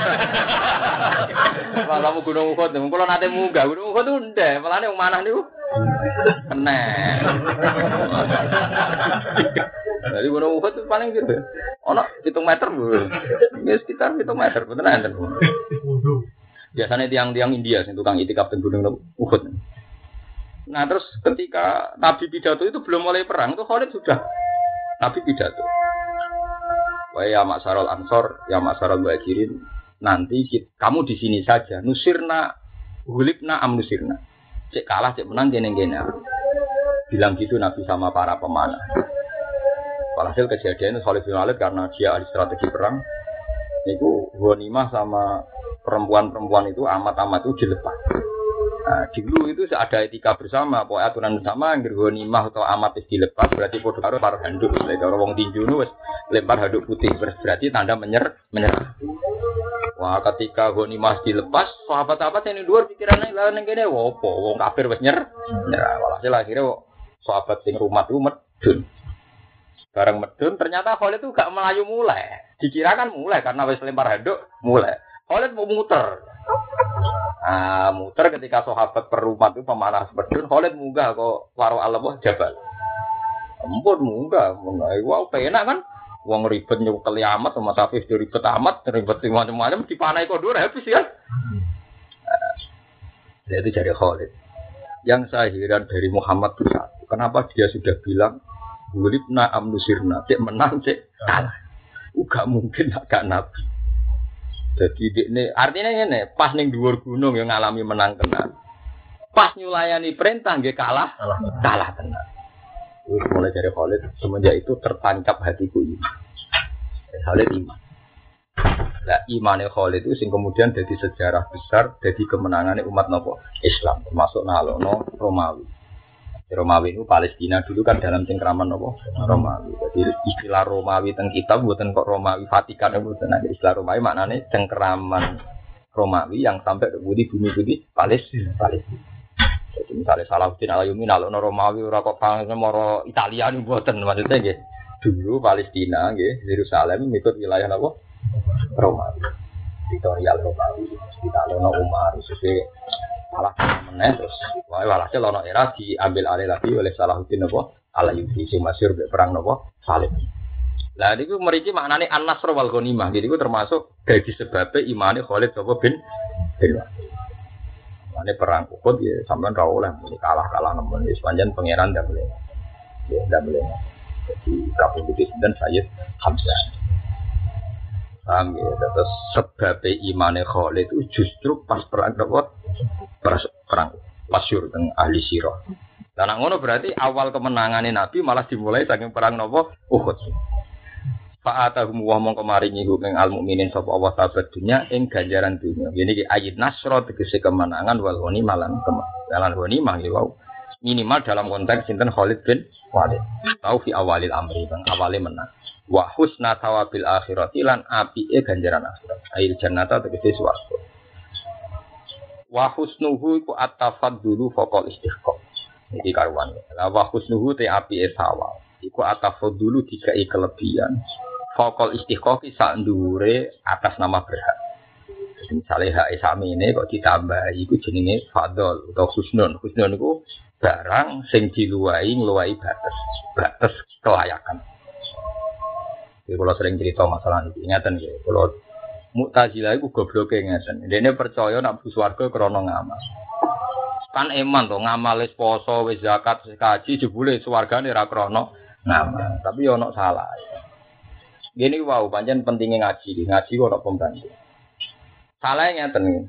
Speaker 1: Kalau gunung Uhud, kula nate munggah gunung Uhud itu ndek, mulane wong mana niku kena. Jadi gunung Uhud itu paling gitu. Ono hitung meter bu, ya sekitar hitung meter, betul enten. Biasanya tiang-tiang India sing tukang itikaf di gunung Uhud. Nah terus ketika Nabi pidato itu belum mulai perang itu Khalid sudah Nabi pidato. Wah ya Maksarul Ansor, ya Maksarul Bajirin, nanti kita, kamu di sini saja. Nusirna, hulibna am nusirna. Cek kalah, cek menang, gini gini. Bilang gitu Nabi sama para pemanah. Walhasil kejadian itu Khalid bin Walid karena dia ahli strategi perang. Itu Ghanimah sama perempuan-perempuan itu amat-amat itu dilepas. Nah, dulu itu ada etika bersama, pokoknya aturan bersama, ngergonimah atau amat is dilepas, berarti podo karo par handuk. Jadi kalau wong tinju nu lempar handuk putih, berarti tanda menyer menyerah. Wah, ketika gonimah dilepas, sahabat-sahabat yang di luar pikirannya lah neng kene wopo, wong kafir wis nyer. Nyerah, walhasil akhirnya sahabat sing rumah itu medun. Bareng medun, ternyata Khalid itu gak melayu mulai. Dikira kan mulai karena wis lempar handuk, mulai. Khalid mau muter. Ah, muter ketika sahabat perumat itu pemanah bedun, Khalid munggah kok waro Allah jabal. Ampun munggah, munggah. Wow, penak kan? Wong ribet nyukel amat sama tapi ribet amat, ribet macam-macam dipanai kok dua habis ya. Nah, itu jadi Khalid. Yang saya heran dari Muhammad itu satu. Kenapa dia sudah bilang Gulibna amnusirna, cek menang, cek kalah. Gak mungkin agak nabi. Jadi ini artinya ini pas ning dhuwur gunung yang ngalami menang tenan. Pas nyulayani perintah nggih kalah, kalah tenan. Terus mulai dari Khalid semenjak itu tertancap hatiku ini. Khalid iman. Nah, imannya Khalid itu sing kemudian jadi sejarah besar, jadi kemenangannya umat nopo Islam, termasuk nalono Romawi. Romawi itu Palestina dulu kan dalam cengkraman apa? Romawi. Jadi istilah Romawi teng kita buatan kok Romawi Vatikan buatan ada istilah Romawi maknanya cengkraman Romawi yang sampai ke budi bumi budi Palestina. Palestina. Jadi misalnya Salahuddin Alayumi nalo Romawi ora kok moro Italia nih buatan maksudnya gitu. Dulu Palestina gitu, Yerusalem ikut wilayah apa? Romawi. Teritorial Romawi. Kita lono Umar, sesuai malah meneh terus wae walhasil ana era diambil alih lagi oleh Salahuddin apa Alayubi sing masyhur perang napa Salib. Lah niku mriki maknane an-nasr wal ghanimah. Jadi iku termasuk dadi sebabe imane Khalid sapa bin bin Mane perang Uhud ya sampean ra oleh kalah-kalah nemen wis panjen pangeran ndak boleh. Ya ndak boleh. Jadi Prabu Budi dan Sayyid Hamzah. Paham ya, terus sebab imane Khalid itu justru pas perang apa? perang pasyur teng ahli sirah. Dan ngono berarti awal kemenangan Nabi malah dimulai saking perang nopo Uhud. Fa'atahum wa mongko maringi ing al mukminin sapa Allah sahabat dunya ing ganjaran dunya. Ini ayat nasra tegese kemenangan wal ghani malan kemenangan ghani mangi wau minimal dalam konteks sinten Khalid bin Walid. Tahu fi awalil amri bang awale menang. Wa husna tawabil akhirati lan apike ganjaran akhirat. Ail jannata tegese swarga. Wa husnuhu iku at-tafaddulu faqal istiqam. Iki karuan. Lah wa husnuhu te api esawa. Iku at-tafaddulu dikai kelebihan. Faqal istiqam sak ndure atas nama berhak. Misalnya hak sami ini kok ditambah iku jenenge fadol atau husnun. Husnun itu barang sing diluwai ngluwai batas, batas kelayakan. Jadi kalau sering cerita masalah ini, ingatan ya, kalau Mu'tazilah itu gobloknya ngeten. Dene percaya nak bus warga krana ngamal. Kan eman to ngamal poso, wis zakat, wis kaji jebule swargane ra krana ngamal. Tapi yo ono salah. Gini wow, pancen pentingnya ngaji, ngaji kok ono pembantu. Salahnya ngeten.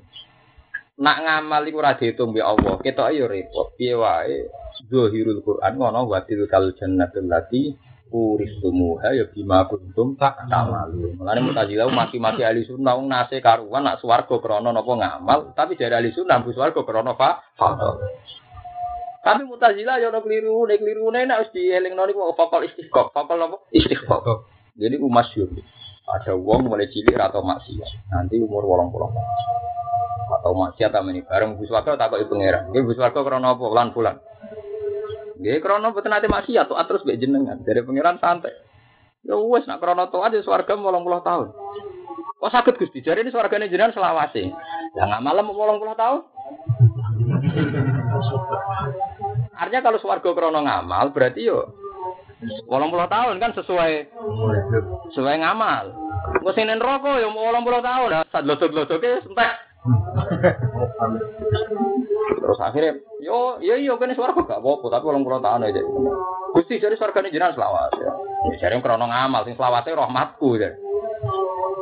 Speaker 1: Nak ngamal iku ora diitung mbek Allah, ketok yo repot. Piye wae Zuhirul Quran ngono wa tilkal jannatul lati uristumuha ya bima kuntum tak tamalu. Mulane mutazilah maki-maki ahli sunnah wong nase karuan nak swarga krana napa ngamal, tapi dari ahli sunnah bu swarga krana fa. Tapi mutazilah ya ono keliru, nek keliru nek wis dielingno niku fakol istiqaq, fakol napa? Istiqaq. Jadi ku masyhur. Ada wong mulai cilik atau maksiat. Nanti umur 80 atau maksiat amene bareng bu swarga takoki pangeran. Nggih bu swarga krana apa? Lan bulan. Nggih krana boten ate maksiat tuh terus mbek jenengan. Dari pangeran santai. Ya wes nak krana taat ya swarga 80 tahun. Kok sakit Gusti? Jare ini swargane jenengan selawase. Lah nggak malam 80 tahun. Artinya kalau swarga krana ngamal berarti yo 80 tahun kan sesuai sesuai ngamal. Kok sing neraka yo 80 tahun. Saat lodok-lodoke entek. Terus akhirnya, yo, yo, yo, kan suara gak apa-apa, tapi orang pulau tahun aja. Gusti jadi surga ini jelas selawas ya. Ya jadi krono ngamal, sing selawasnya rahmatku ya.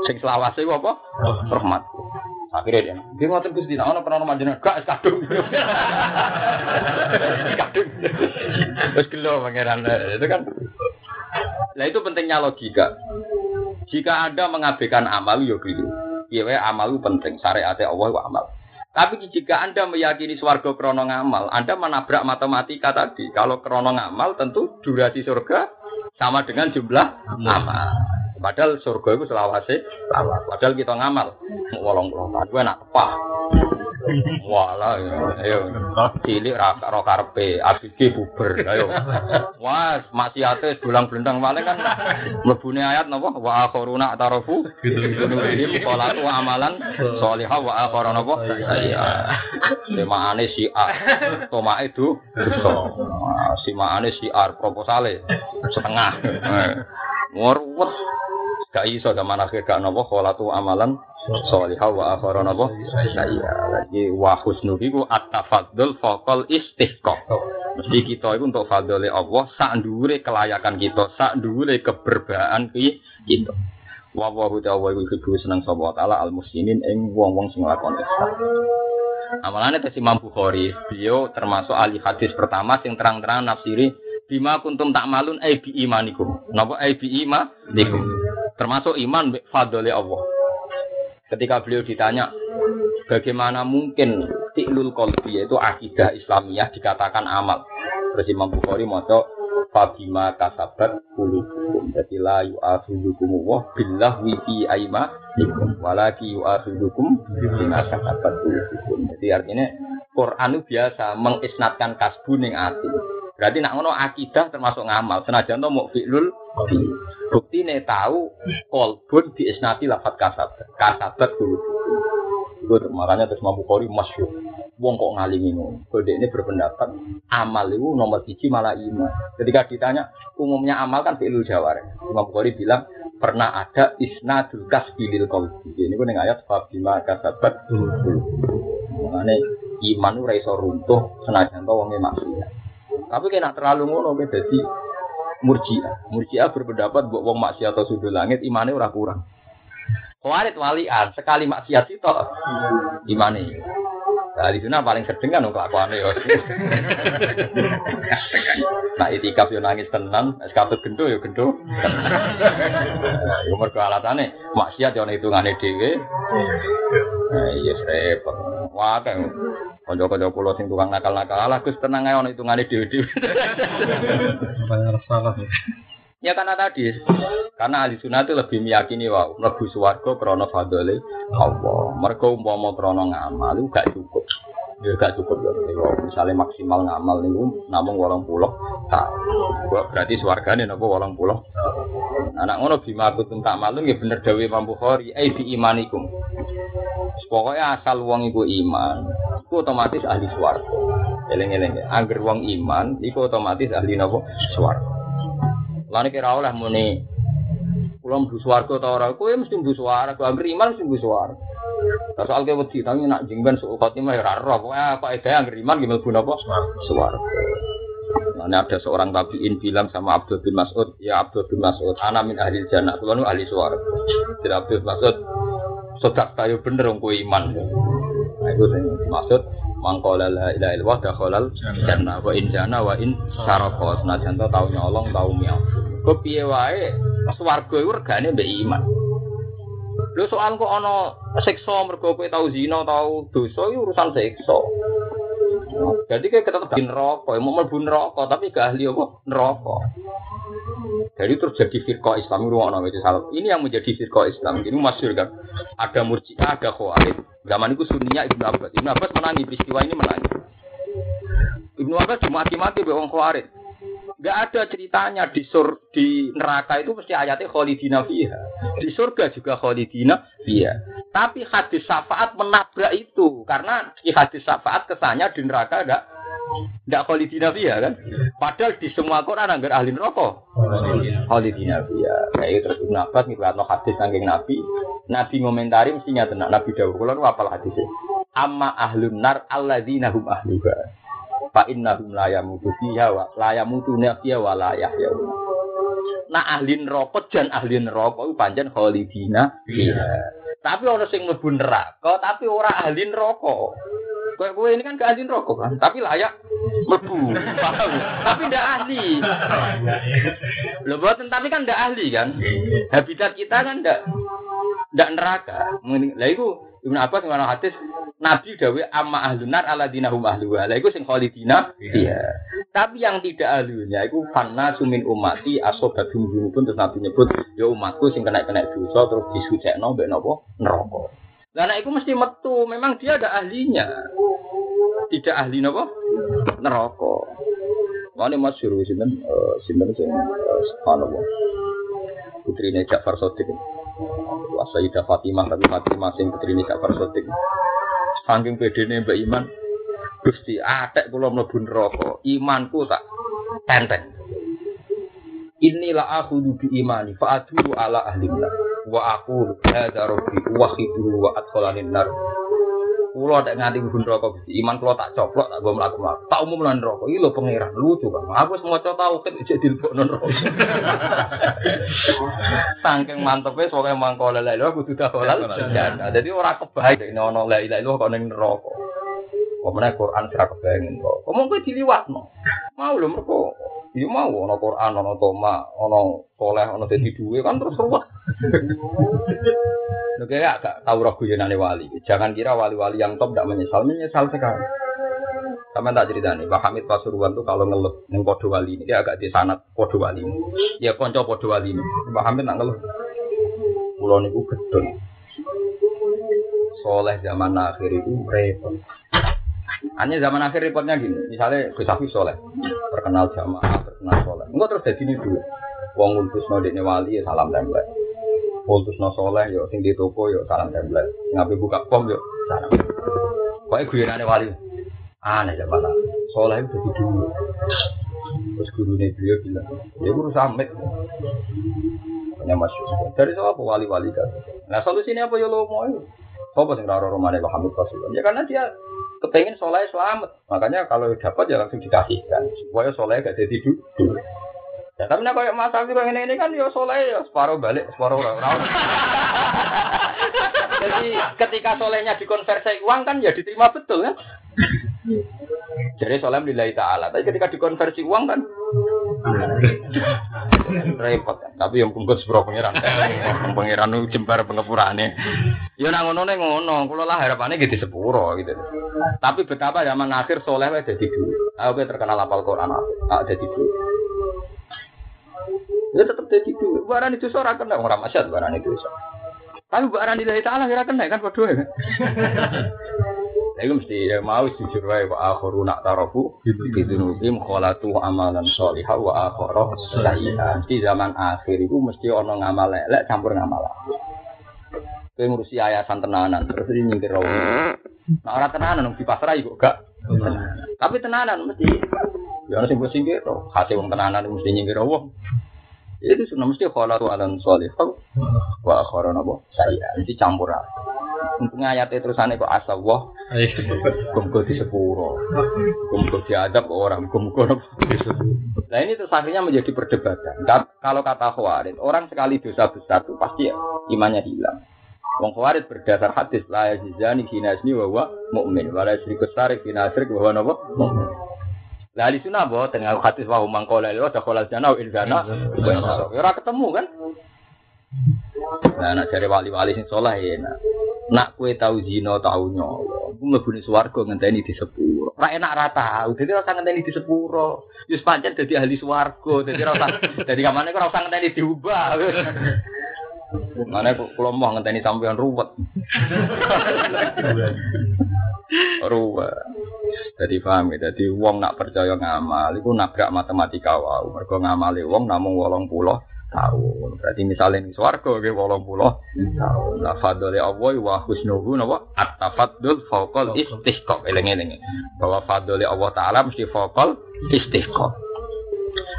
Speaker 1: Sing selawasnya apa? Rahmatku. Akhirnya dia, dia ngotot Gusti, nah ono krono manjana gak kadung. <laughs> kadung. Terus gelo pangeran itu kan. Nah itu pentingnya logika. Jika Anda mengabaikan amal, yo keliru. Iya, amal penting. Syariatnya Allah itu amal. Tapi jika Anda meyakini swarga krono ngamal, Anda menabrak matematika tadi. Kalau krono ngamal tentu durasi surga sama dengan jumlah amal. Padahal surga itu selawase, padahal kita ngamal. Wolong wolong gue nak tepah. Walah, ayo. Cilik raka ro karpe, abigi buber, ayo. Wah, maksiate dulang blendang paling kan mlebune ayat napa wa akharuna tarafu ini salatu wa amalan sholihah wa akhara napa iya. Semaane si A. Toma itu Si maane si A proposale setengah. Ngorwet gak iso zaman akhir gak nopo kholatu amalan sholihah wa akhara napa nah iya lagi wa husnu iku at-tafaddul faqal istihqaq. Mesti kita itu untuk fadole Allah sak kelayakan kita sak dhuwure keberbaan kita. Wa wa ta'ala iku seneng sapa taala al muslimin ing wong-wong sing nglakoni ihsan Amalannya tes Imam Bukhari, beliau termasuk ahli hadis pertama yang terang-terang nafsiri bima kuntum tak malun ai bi imanikum. Napa ai bi imanikum? Termasuk iman fadli Allah. Ketika beliau ditanya bagaimana mungkin tiklul kolbi yaitu akidah Islamiyah dikatakan amal. Terus Imam Bukhari maca Fabima kasabat kulubukum Jadi la yu'afidukum wa billah wifi aima Walaki yu'afidukum bima kasabat kulubukum Jadi artinya Quran itu biasa mengisnatkan kasbu ning ati Berarti nak ngono akidah termasuk ngamal Senajan to mau fi'lul Bukti nih tahu kolbun di isnati lafat kasabat Kasabat kulubukum Itu makanya terus Imam Bukhari masyur wong kok ngalimi ngono. Kode ini berpendapat amal itu nomor tiga malah iman. Ketika ditanya umumnya amal kan fi'lul jawar. Imam Bukhari bilang pernah ada isnadul kasbilil qalbi. Ini pun yang ayat fabima kasabat. Mengenai iman itu raiso runtuh senajan to wonge maksiat. Tapi kena terlalu ngono dadi murjiah. Murjiah berpendapat buat wong maksiat atau sudut langit imannya ora kurang. Warit walian sekali maksiat itu imane. Nah, di sana paling sering kan kelakuannya ya. <laughs> nah, itikaf yo nangis tenang, sekatut gendo yo gendo. Nah, yo mergo alatane maksiat yo hitungane dhewe. Nah, iya repot. Wah, kan kanca-kanca kula sing tukang nakal-nakal, lah Gus tenang ae ono hitungane dhewe-dhewe. Ya karena tadi, karena ahli sunnah itu lebih meyakini wow, mlebu swarga krana fadhole Allah. Mergo umpama krana ngamal itu gak cukup. Ya gak cukup ya. Misalnya maksimal ngamal niku namung 80 tahun. Berarti swargane napa 80. Anak ngono bima kuntum tak malum ya bener dawe Imam Bukhari, eh bi imanikum. Pokoknya asal wong iku iman, iku otomatis ahli swarga. Eling-eling angger wong iman, iku otomatis ahli napa? Swarga. Lan kira oleh muni kula mlebu swarga ta ora, kowe mesti mlebu swarga, angger iman mesti mlebu swarga. Soal ke wedi tapi nak jengben suul khotimah ya ora roh. Pokoke apa ide angger iman gimana mlebu napa? Swarga. Nah, ada seorang tabiin bilang sama Abdul bin Mas'ud, ya Abdul bin Mas'ud, ana min ahli jannah, kulo nu ahli swarga. Jadi Abdul Mas'ud, sodak tayo bener wong kowe iman. Nah, itu maksud mangkola la ilaha illallah dakhalal jannah wa in jana wa in sarqa. Senajan to tau nyolong tau miau. Kok piye wae swarga iku regane mbek iman. Lho soal kok ana siksa mergo kowe tau zina tau dosa iku urusan siksa. Jadi kayak kita tetap neraka, mau mlebu neraka tapi gak ahli apa neraka. Jadi terus jadi firqa Islam ruang itu salah. Ini yang menjadi firqa Islam. Ini masyur kan. Ada murjiah, ada khawarij. Zaman itu sunninya Ibnu Abbas. Ibnu Abbas menangi peristiwa ini menangi. Ibnu Abbas cuma mati-mati be wong khawarij. Gak ada ceritanya di sur di neraka itu mesti ayatnya khalidina fiha. Di surga juga khalidina fiha. Tapi hadis syafaat menabrak itu karena di hadis syafaat kesannya di neraka ada tidak khalidina fiha kan. Padahal di semua Quran anggar ahli neraka khalidina fiha. Kayak terus Ibnu Abbas ngriwayatno hadis saking Nabi. Nabi ngomentari mestinya tenang Nabi dawuh kula apal hadisnya. Amma ahlun nar alladzina hum ahluha fa innahum la yamutu fiha wa la yamutuna fiha wa la. Nah ahli neraka jan ahli neraka iku pancen khalidina fiha. Tapi orang sing mlebu neraka tapi ora ahli neraka. Kowe kowe ini kan gak ahli neraka kan, tapi layak mlebu. Tapi ndak ahli. Lho boten tapi kan ndak ahli kan. Habitat kita kan ndak ndak neraka. Lah iku Ibnu Abbas ngomong hadis Nabi dawe amma ahlunar ala dinahum ahluha. Lah iku sing khalidina iya. Tapi yang tidak ahlunya iku fanna sumin umati asobadum pun terus Nabi nyebut ya umatku sing kena-kena dosa terus disucekno mbek napa neraka. Lah iku mesti metu, memang dia ada ahlinya. Tidak ahli napa? Neraka. Wani masyhur sinten uh, sinten sing uh, subhanallah. Putrine Ja'far Shadiq. Wa Fatimah tapi Fatimah sing putrine Ja'far Shadiq. Saking bedene Mbak Iman, Gusti atek kula mlebu neraka, imanku tak tenteng. Inilah aku bi imani fa ala ahli wa aku hadza rabbi wa khidu wa adkhalanin nar. Kulo tak nganti mlebu neraka Gusti, iman kulo tak coplok tak go mlaku-mlaku. Tak umum lan neraka. Iki lho pangeran lucu kan. Aku wis maca tauhid ijek dilebokno neraka. <laughs> Saking mantepe soke mangko la ilaha kudu dakhalal jannah. Dadi ora kebaik nek ono la ilaha illallah kok ning neraka. Pemene Quran sira kebayang kok. Omong kowe diliwatno. Mau lho mergo Ya mau ana Quran, ana toma, ana soleh, ana dadi duwe kan terus ruwet. Lho kayak gak tahu roh guyonane wali. Jangan kira wali-wali yang top tidak menyesal, menyesal sekali. Sama tak cerita nih, Pak Hamid Pasuruan tuh kalau ngeluh neng podo wali ini, dia agak disanat podo wali ini. Ya konco podo wali ini. Pak Hamid nak ngeluh. Pulau niku. Soleh zaman akhir itu repot. Hanya zaman akhir repotnya gini, misalnya Gus Hafiz soleh, terkenal jamaah, terkenal soleh. Enggak terus jadi ini dulu. Wong ngultus nodiknya wali ya salam tembak. Ngultus no soleh yo sing di toko yo salam tembak. Ngapain buka pom yo salam. Pokoknya guyonane wali. Aneh zaman akhir. Soleh itu jadi dulu. Terus gurunya beliau bilang, ya guru samit. Hanya masuk. Dari siapa wali-wali kan? Nah solusinya apa ya lo mau? Sopo sing raro romane Pak Hamid? Ya karena dia kepengen soleh selamat. Makanya kalau dapat ya langsung dikasihkan supaya soleh gak jadi dulu. Ya tapi nak kayak Mas Abi pengen ini kan ya soleh ya separuh balik separuh orang. <laughs> jadi ketika solehnya dikonversi uang kan ya diterima betul kan. Jadi soleh lillahi ta'ala. Tapi ketika dikonversi uang kan repot. Tapi yang kumpul sepuro pangeran. pangeran itu jembar pengepurane. Ya nang ngono ngono. Kulo lah harapannya gitu sepuro gitu. Tapi betapa zaman akhir soleh wae dadi dulu. Aku terkenal apal Quran ah dadi dulu. Ya tetap dadi dulu. Barang itu ora kena ora masyad barang itu. Tapi barang lillahi ta'ala kira kena kan padha kan. Iku mesti ya mau jujur wae wa akharu nak tarafu bidunubim kholatu amalan sholihah wa akharu sayyi'ah. Mesti zaman akhir iku mesti ana ngamal elek campur ngamal apik. Kowe ngurusi yayasan tenanan terus nyingkir rawu. Nah ora tenanan di pasar iku gak. Tapi tenanan mesti ya ana sing singkir to. Hati wong tenanan mesti nyingkir rawu. Itu sudah mesti kholatu amalan sholihah wa akharu napa sayyi'ah. Mesti campur apik. Untungnya ayatnya terusannya kok asa wah. Gumko di sepuro. Gumko diadab ke orang di sepuro. Nah ini terus akhirnya menjadi perdebatan. Dan Kalau kata Khawarid Orang sekali dosa besar itu pasti imannya hilang. Wong Khawarid berdasar hadis La yazizani kinasni wawa mu'min Wala yasriku sarik kinasrik wawa nawa mu'min. Lah di sunnah bahwa tengah hadis wa humang kola lewat dakhala jana wa insana Ya ora ketemu kan? Nah, nak cari wali-wali sing soleh ya, nak. Kue tahu zino tahu nyowo, gue mlebu swarga ngenteni di sepuro. Ora enak ora tahu, dadi ora ngenteni di sepuro. Wis pancen dadi ahli swarga, dadi ora usah <laughs> dadi kamane ora usah ngenteni diubah. <laughs> Mana kula mau ngenteni sampean ruwet. <laughs> ruwet. Jadi paham ya, jadi wong nak percaya ngamal, iku nabrak matematika wae. Mergo ngamali wong namung 80 tahun. Berarti misalnya ning swarga nggih 80 tahun. La fadli Allah wa husnuhu napa? At-tafaddul fawqal istihqaq. Eling-eling. Bahwa fadli Allah taala mesti fawqal istihqaq.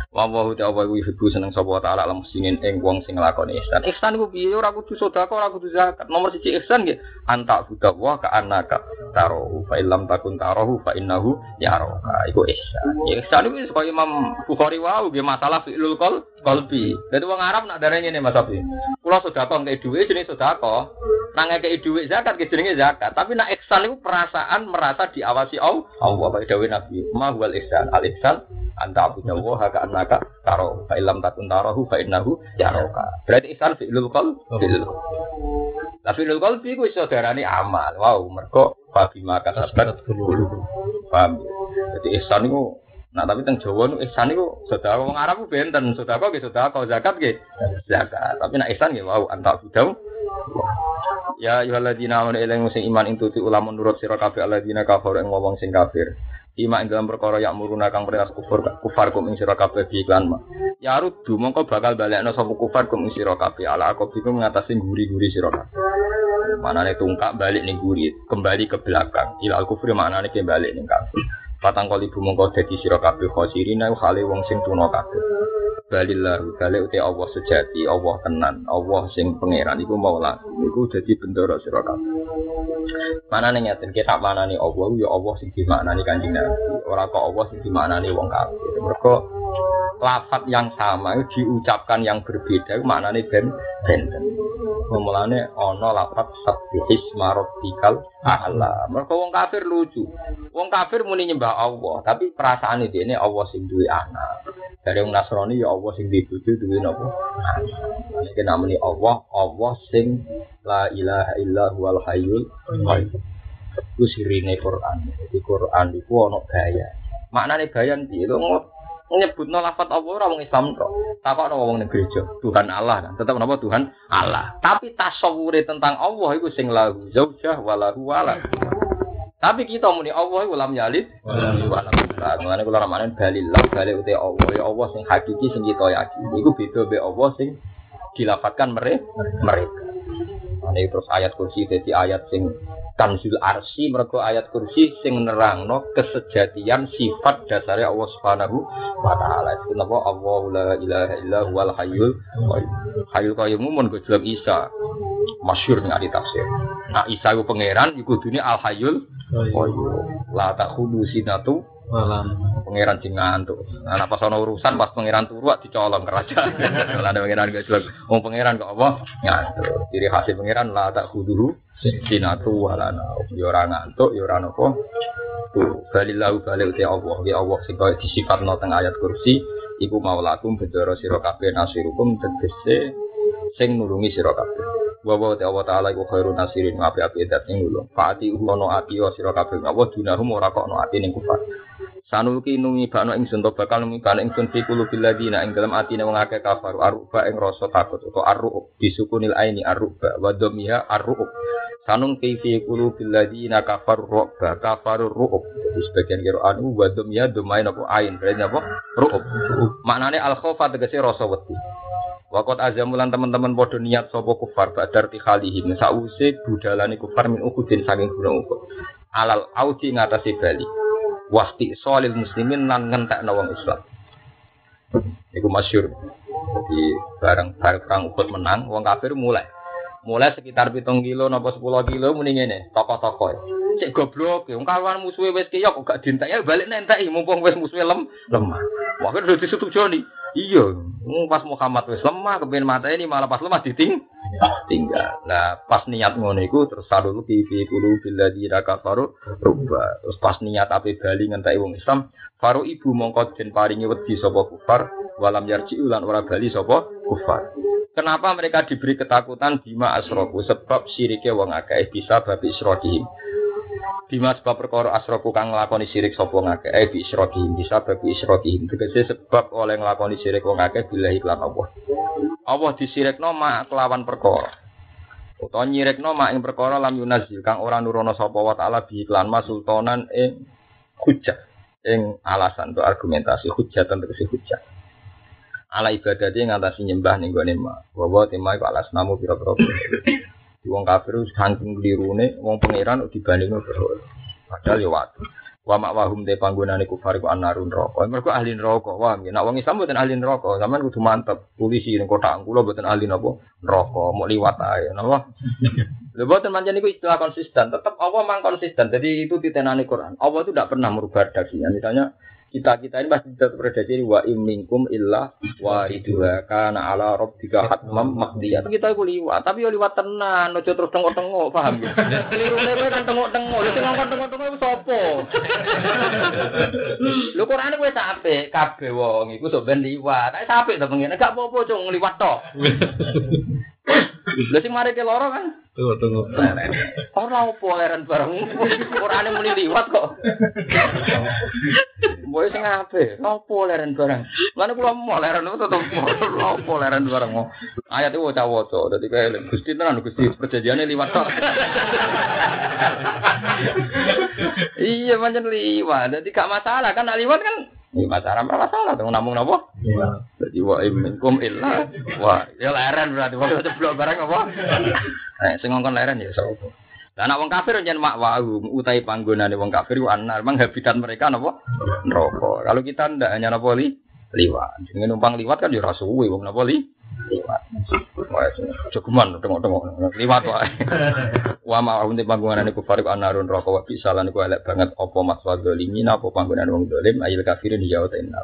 Speaker 1: Wa wa ta wa yuhibbu seneng sapa taala lam singin ing wong sing nglakoni ihsan. Ihsan ku piye ora kudu sedekah, ora kudu zakat. Nomor siji ihsan nggih anta budak wa ka anaka tarohu fa illam takun tarohu fa innahu yaraka. Iku ihsan. Ihsan iku kaya Imam Bukhari wau masalah fi'lul qol qalbi. Dadi wong Arab nak darane ngene Mas Abi. Kula sedekah ngeke dhuwit jenenge sedekah. Nang ngeke dhuwit zakat ke jenenge zakat. Tapi nak ihsan iku perasaan merasa diawasi Allah. Allah bae dawuh Nabi. Ma ihsan. Al ihsan anta abu dawa haka anaka taro fa ilam takun tarohu fa innahu yaroka berarti ihsan fi'lul qol fi'lul Nah, fi'lul qalbi ku iso darani amal. Wow, mergo fa bima kasabat Paham. ya? Jadi ihsan iku Nah tapi teng Jawa nu ihsan iku sedekah wong Arab benten, sedekah nggih sedekah, zakat nggih zakat. Tapi nek ihsan nggih wow anta budau. Ya ayyuhalladzina amanu ilaihi sing iman intuti ulama nurut sira kabeh alladzina kafaru ing wong sing kafir. Ima ing dalam perkara yang muruna kang perintah kufur kufar kum ing sira kabeh bi iklan ma. Ya rudu mongko bakal balekno sapa kufar kum ing sira kabeh ala aku biku ngatasi guri-guri sira kabeh. Manane tungkak balik ning guri, kembali ke belakang. Ila al kufri manane ke balik ning kafir. Patang kali bu mongko dadi sira kabeh khosirina hale wong sing tuna kabeh. Balillahu balik uti Allah sejati, Allah tenan, Allah sing pangeran iku maula. Iku dadi bendera sira kabeh. Mana nih nyatin kita mana nih Allah, ya Allah sing dimaknani kanjeng Nabi. Ora kok Allah sing dimaknani wong kafir. Mergo lafat yang sama itu diucapkan yang berbeda itu maknanya ben benten. Mulane ana lafat sabbihis marabbikal a'la. Mergo wong kafir lucu. Wong kafir muni nyembah Allah, tapi perasaan ini Allah sing duwe anak. Dari wong Nasrani ya Allah sing duwe bojo duwe napa? Iki namanya Allah, Allah sing la ilaha illa huwal hayyul qayyum. Iku sirine Quran. Jadi Quran iku ana gaya. Bayan piye lho nyebutno lafat Allah ora wong Islam tok. Takokno wong ning gereja, Tuhan Allah kan. Tetep napa Tuhan Allah. Tapi tasawure tentang Allah iku sing lahu zaujah walahu walad. Tapi kita muni Allah iku lam yalid walam yulad. Mulane kula ramane balillah bali uti Allah ya Allah sing hakiki sing kita yakini. Iku beda be Allah sing dilafatkan mereka. mereka. Ini terus ayat kursi jadi ayat sing kanzul arsi mergo ayat kursi sing nerangno kesejatian sifat dasare Allah Subhanahu wa taala. Itu napa Allah la ilaha illa huwal hayyul qayyum. Hayyul qayyum mun gojlok Isa. Masyhur ning ahli tafsir. Nah Isa iku pangeran iku dunia al hayyul qayyum. La takhudu sinatu
Speaker 2: Malam.
Speaker 1: pangeran sing ngantuk. Nah, pas ana urusan pas pangeran turu dicolong kerajaan. <laughs> Ada pangeran gak jelas. Wong pangeran kok apa? Ngantuk. Ciri khas pangeran la tak kuduhu sinatu walana. Ya ora ngantuk, ya ora napa. Tuh, balillahu balil te Allah, ya Allah sing kaya disifatno teng ayat kursi iku maulakum bendera sira kabeh nasirukum tegese sing nulungi sira kabeh. Wa wa ta Allah taala iku khairun nasirin api-api dat sing nulung. Faati ono ati wa sira kabeh. Wa dunahum ora kok ono ati ning kufar. Sanuki nungi bakno ingsun to bakal nungi bakno ingsun fi qulubil ladina ing dalem atine wong akeh kafar aruba ing rasa takut utawa arru'ub bisukunil aini arruba wa dhamiha arru'ub Sanung fi qulubil ladzina kafaru ru'ba kafaru ru'ub. Jadi sebagian kira anu wa dum ya dumain apa ain. Berarti apa? Ru'ub. Maknane al khaufa tegese rasa wedi. Wakot azamulan teman-teman podo niat sopo kufar badar tikhalihim sause budalani kufar min ukudin saking gunung ukut. Alal auji ngatasi bali. Wahti solil muslimin lan ngentek nawang Islam. Iku masyur. Jadi bareng bareng perang ukut menang, wong kafir mulai. Mulai sekitar pitung kilo nopo sepuluh kilo muni ngene toko-toko cek goblok wong kawan musuhe wis kiyok gak dintek? Ya balik nentek mumpung wis musuhe lem lemah. Wae udah disetujoni iya pas Muhammad wis lemah kepen mata ini malah pas lemah diting tinggal nah pas niat ngono iku terus sadulu fi fi kulo billadzi kafaru rubba terus pas niat ape bali ngentek wong Islam faru ibu mongko den paringi wedi sapa kufar walam yarji ulan ora bali sapa kufar Kenapa mereka diberi ketakutan bima asroku? Sebab syiriknya wong akeh bisa babi isrokihim. Bima sebab perkara asroku kang nglakoni syirik sapa ngakeh eh bi isrokihim bisa babi isrokihim. Tegese sebab oleh nglakoni syirik wong akeh bila iklan Allah. Allah disirikno mak kelawan perkara. Utawa nyirikno mak ing perkara lam yunazil kang ora nurono sapa wa taala bi iklan sultanan ing hujjah ing alasan untuk argumentasi hujjah tentu hujjah ala ibadah dia ngatasi nyembah nih gue nema bahwa tema itu alas namu pira pira di wong kafir saking kelirune wong pangeran dibanding berhala. Padahal ya waktu wa wahum te panggonane kufar ku anarun rokok mereka ahli rokok wah nek wong Islam mboten ahli rokok sampean kudu mantep. Polisi ning kota kula mboten ahli napa? Rokok mau liwat ae napa? Lho mboten pancen niku istilah konsisten tetap Allah mang konsisten. Jadi itu titenane Quran. Allah itu tidak pernah merubah redaksinya misalnya kita kita ini masih tetap redaksi wa imingkum illa wariduha kana ala rabbika hatmam maqdiyah kita iku liwat tapi yo liwat tenan ojo terus tengok-tengok paham ya? Kelirune kowe kan tengok-tengok. Lha sing ngomong tengok-tengok iku sapa? Lho Quran kowe apik kabeh wong iku sok ben liwat. Tak apik to pengen gak apa-apa cung liwat to lha sing mari ke loro kan
Speaker 2: Tunggu, tunggu.
Speaker 1: Ora opo leren bareng. Orane muni liwat kok. Boy sing ape? Opo leren bareng. Lan kula mau leren tetep opo leren bareng. Ayat itu waca-waca. Dadi kae Gusti tenan Gusti perjanjiane liwat kok. Iya pancen liwat. Dadi gak masalah kan liwat kan ini masalah apa masalah tuh namun nopo. Jadi wa iminkum illa wa ya leren berarti wa ceblok barang apa? Eh sing ngongkon leren ya sapa? Lah anak wong kafir jan mak wau utai panggonane wong kafir ku anar memang habitat mereka napa? Neraka. Kalau kita ndak hanya napa li liwat. Sing numpang liwat kan ya ora suwe wong napa li cukuman tengok-tengok. Liwat wae. Wa ma unte panggonane kufar ku anarun neraka wa bisalan ku elek banget. Apa maswa zalimin apa panggonane wong zalim? Ayil kafirin ya ta inna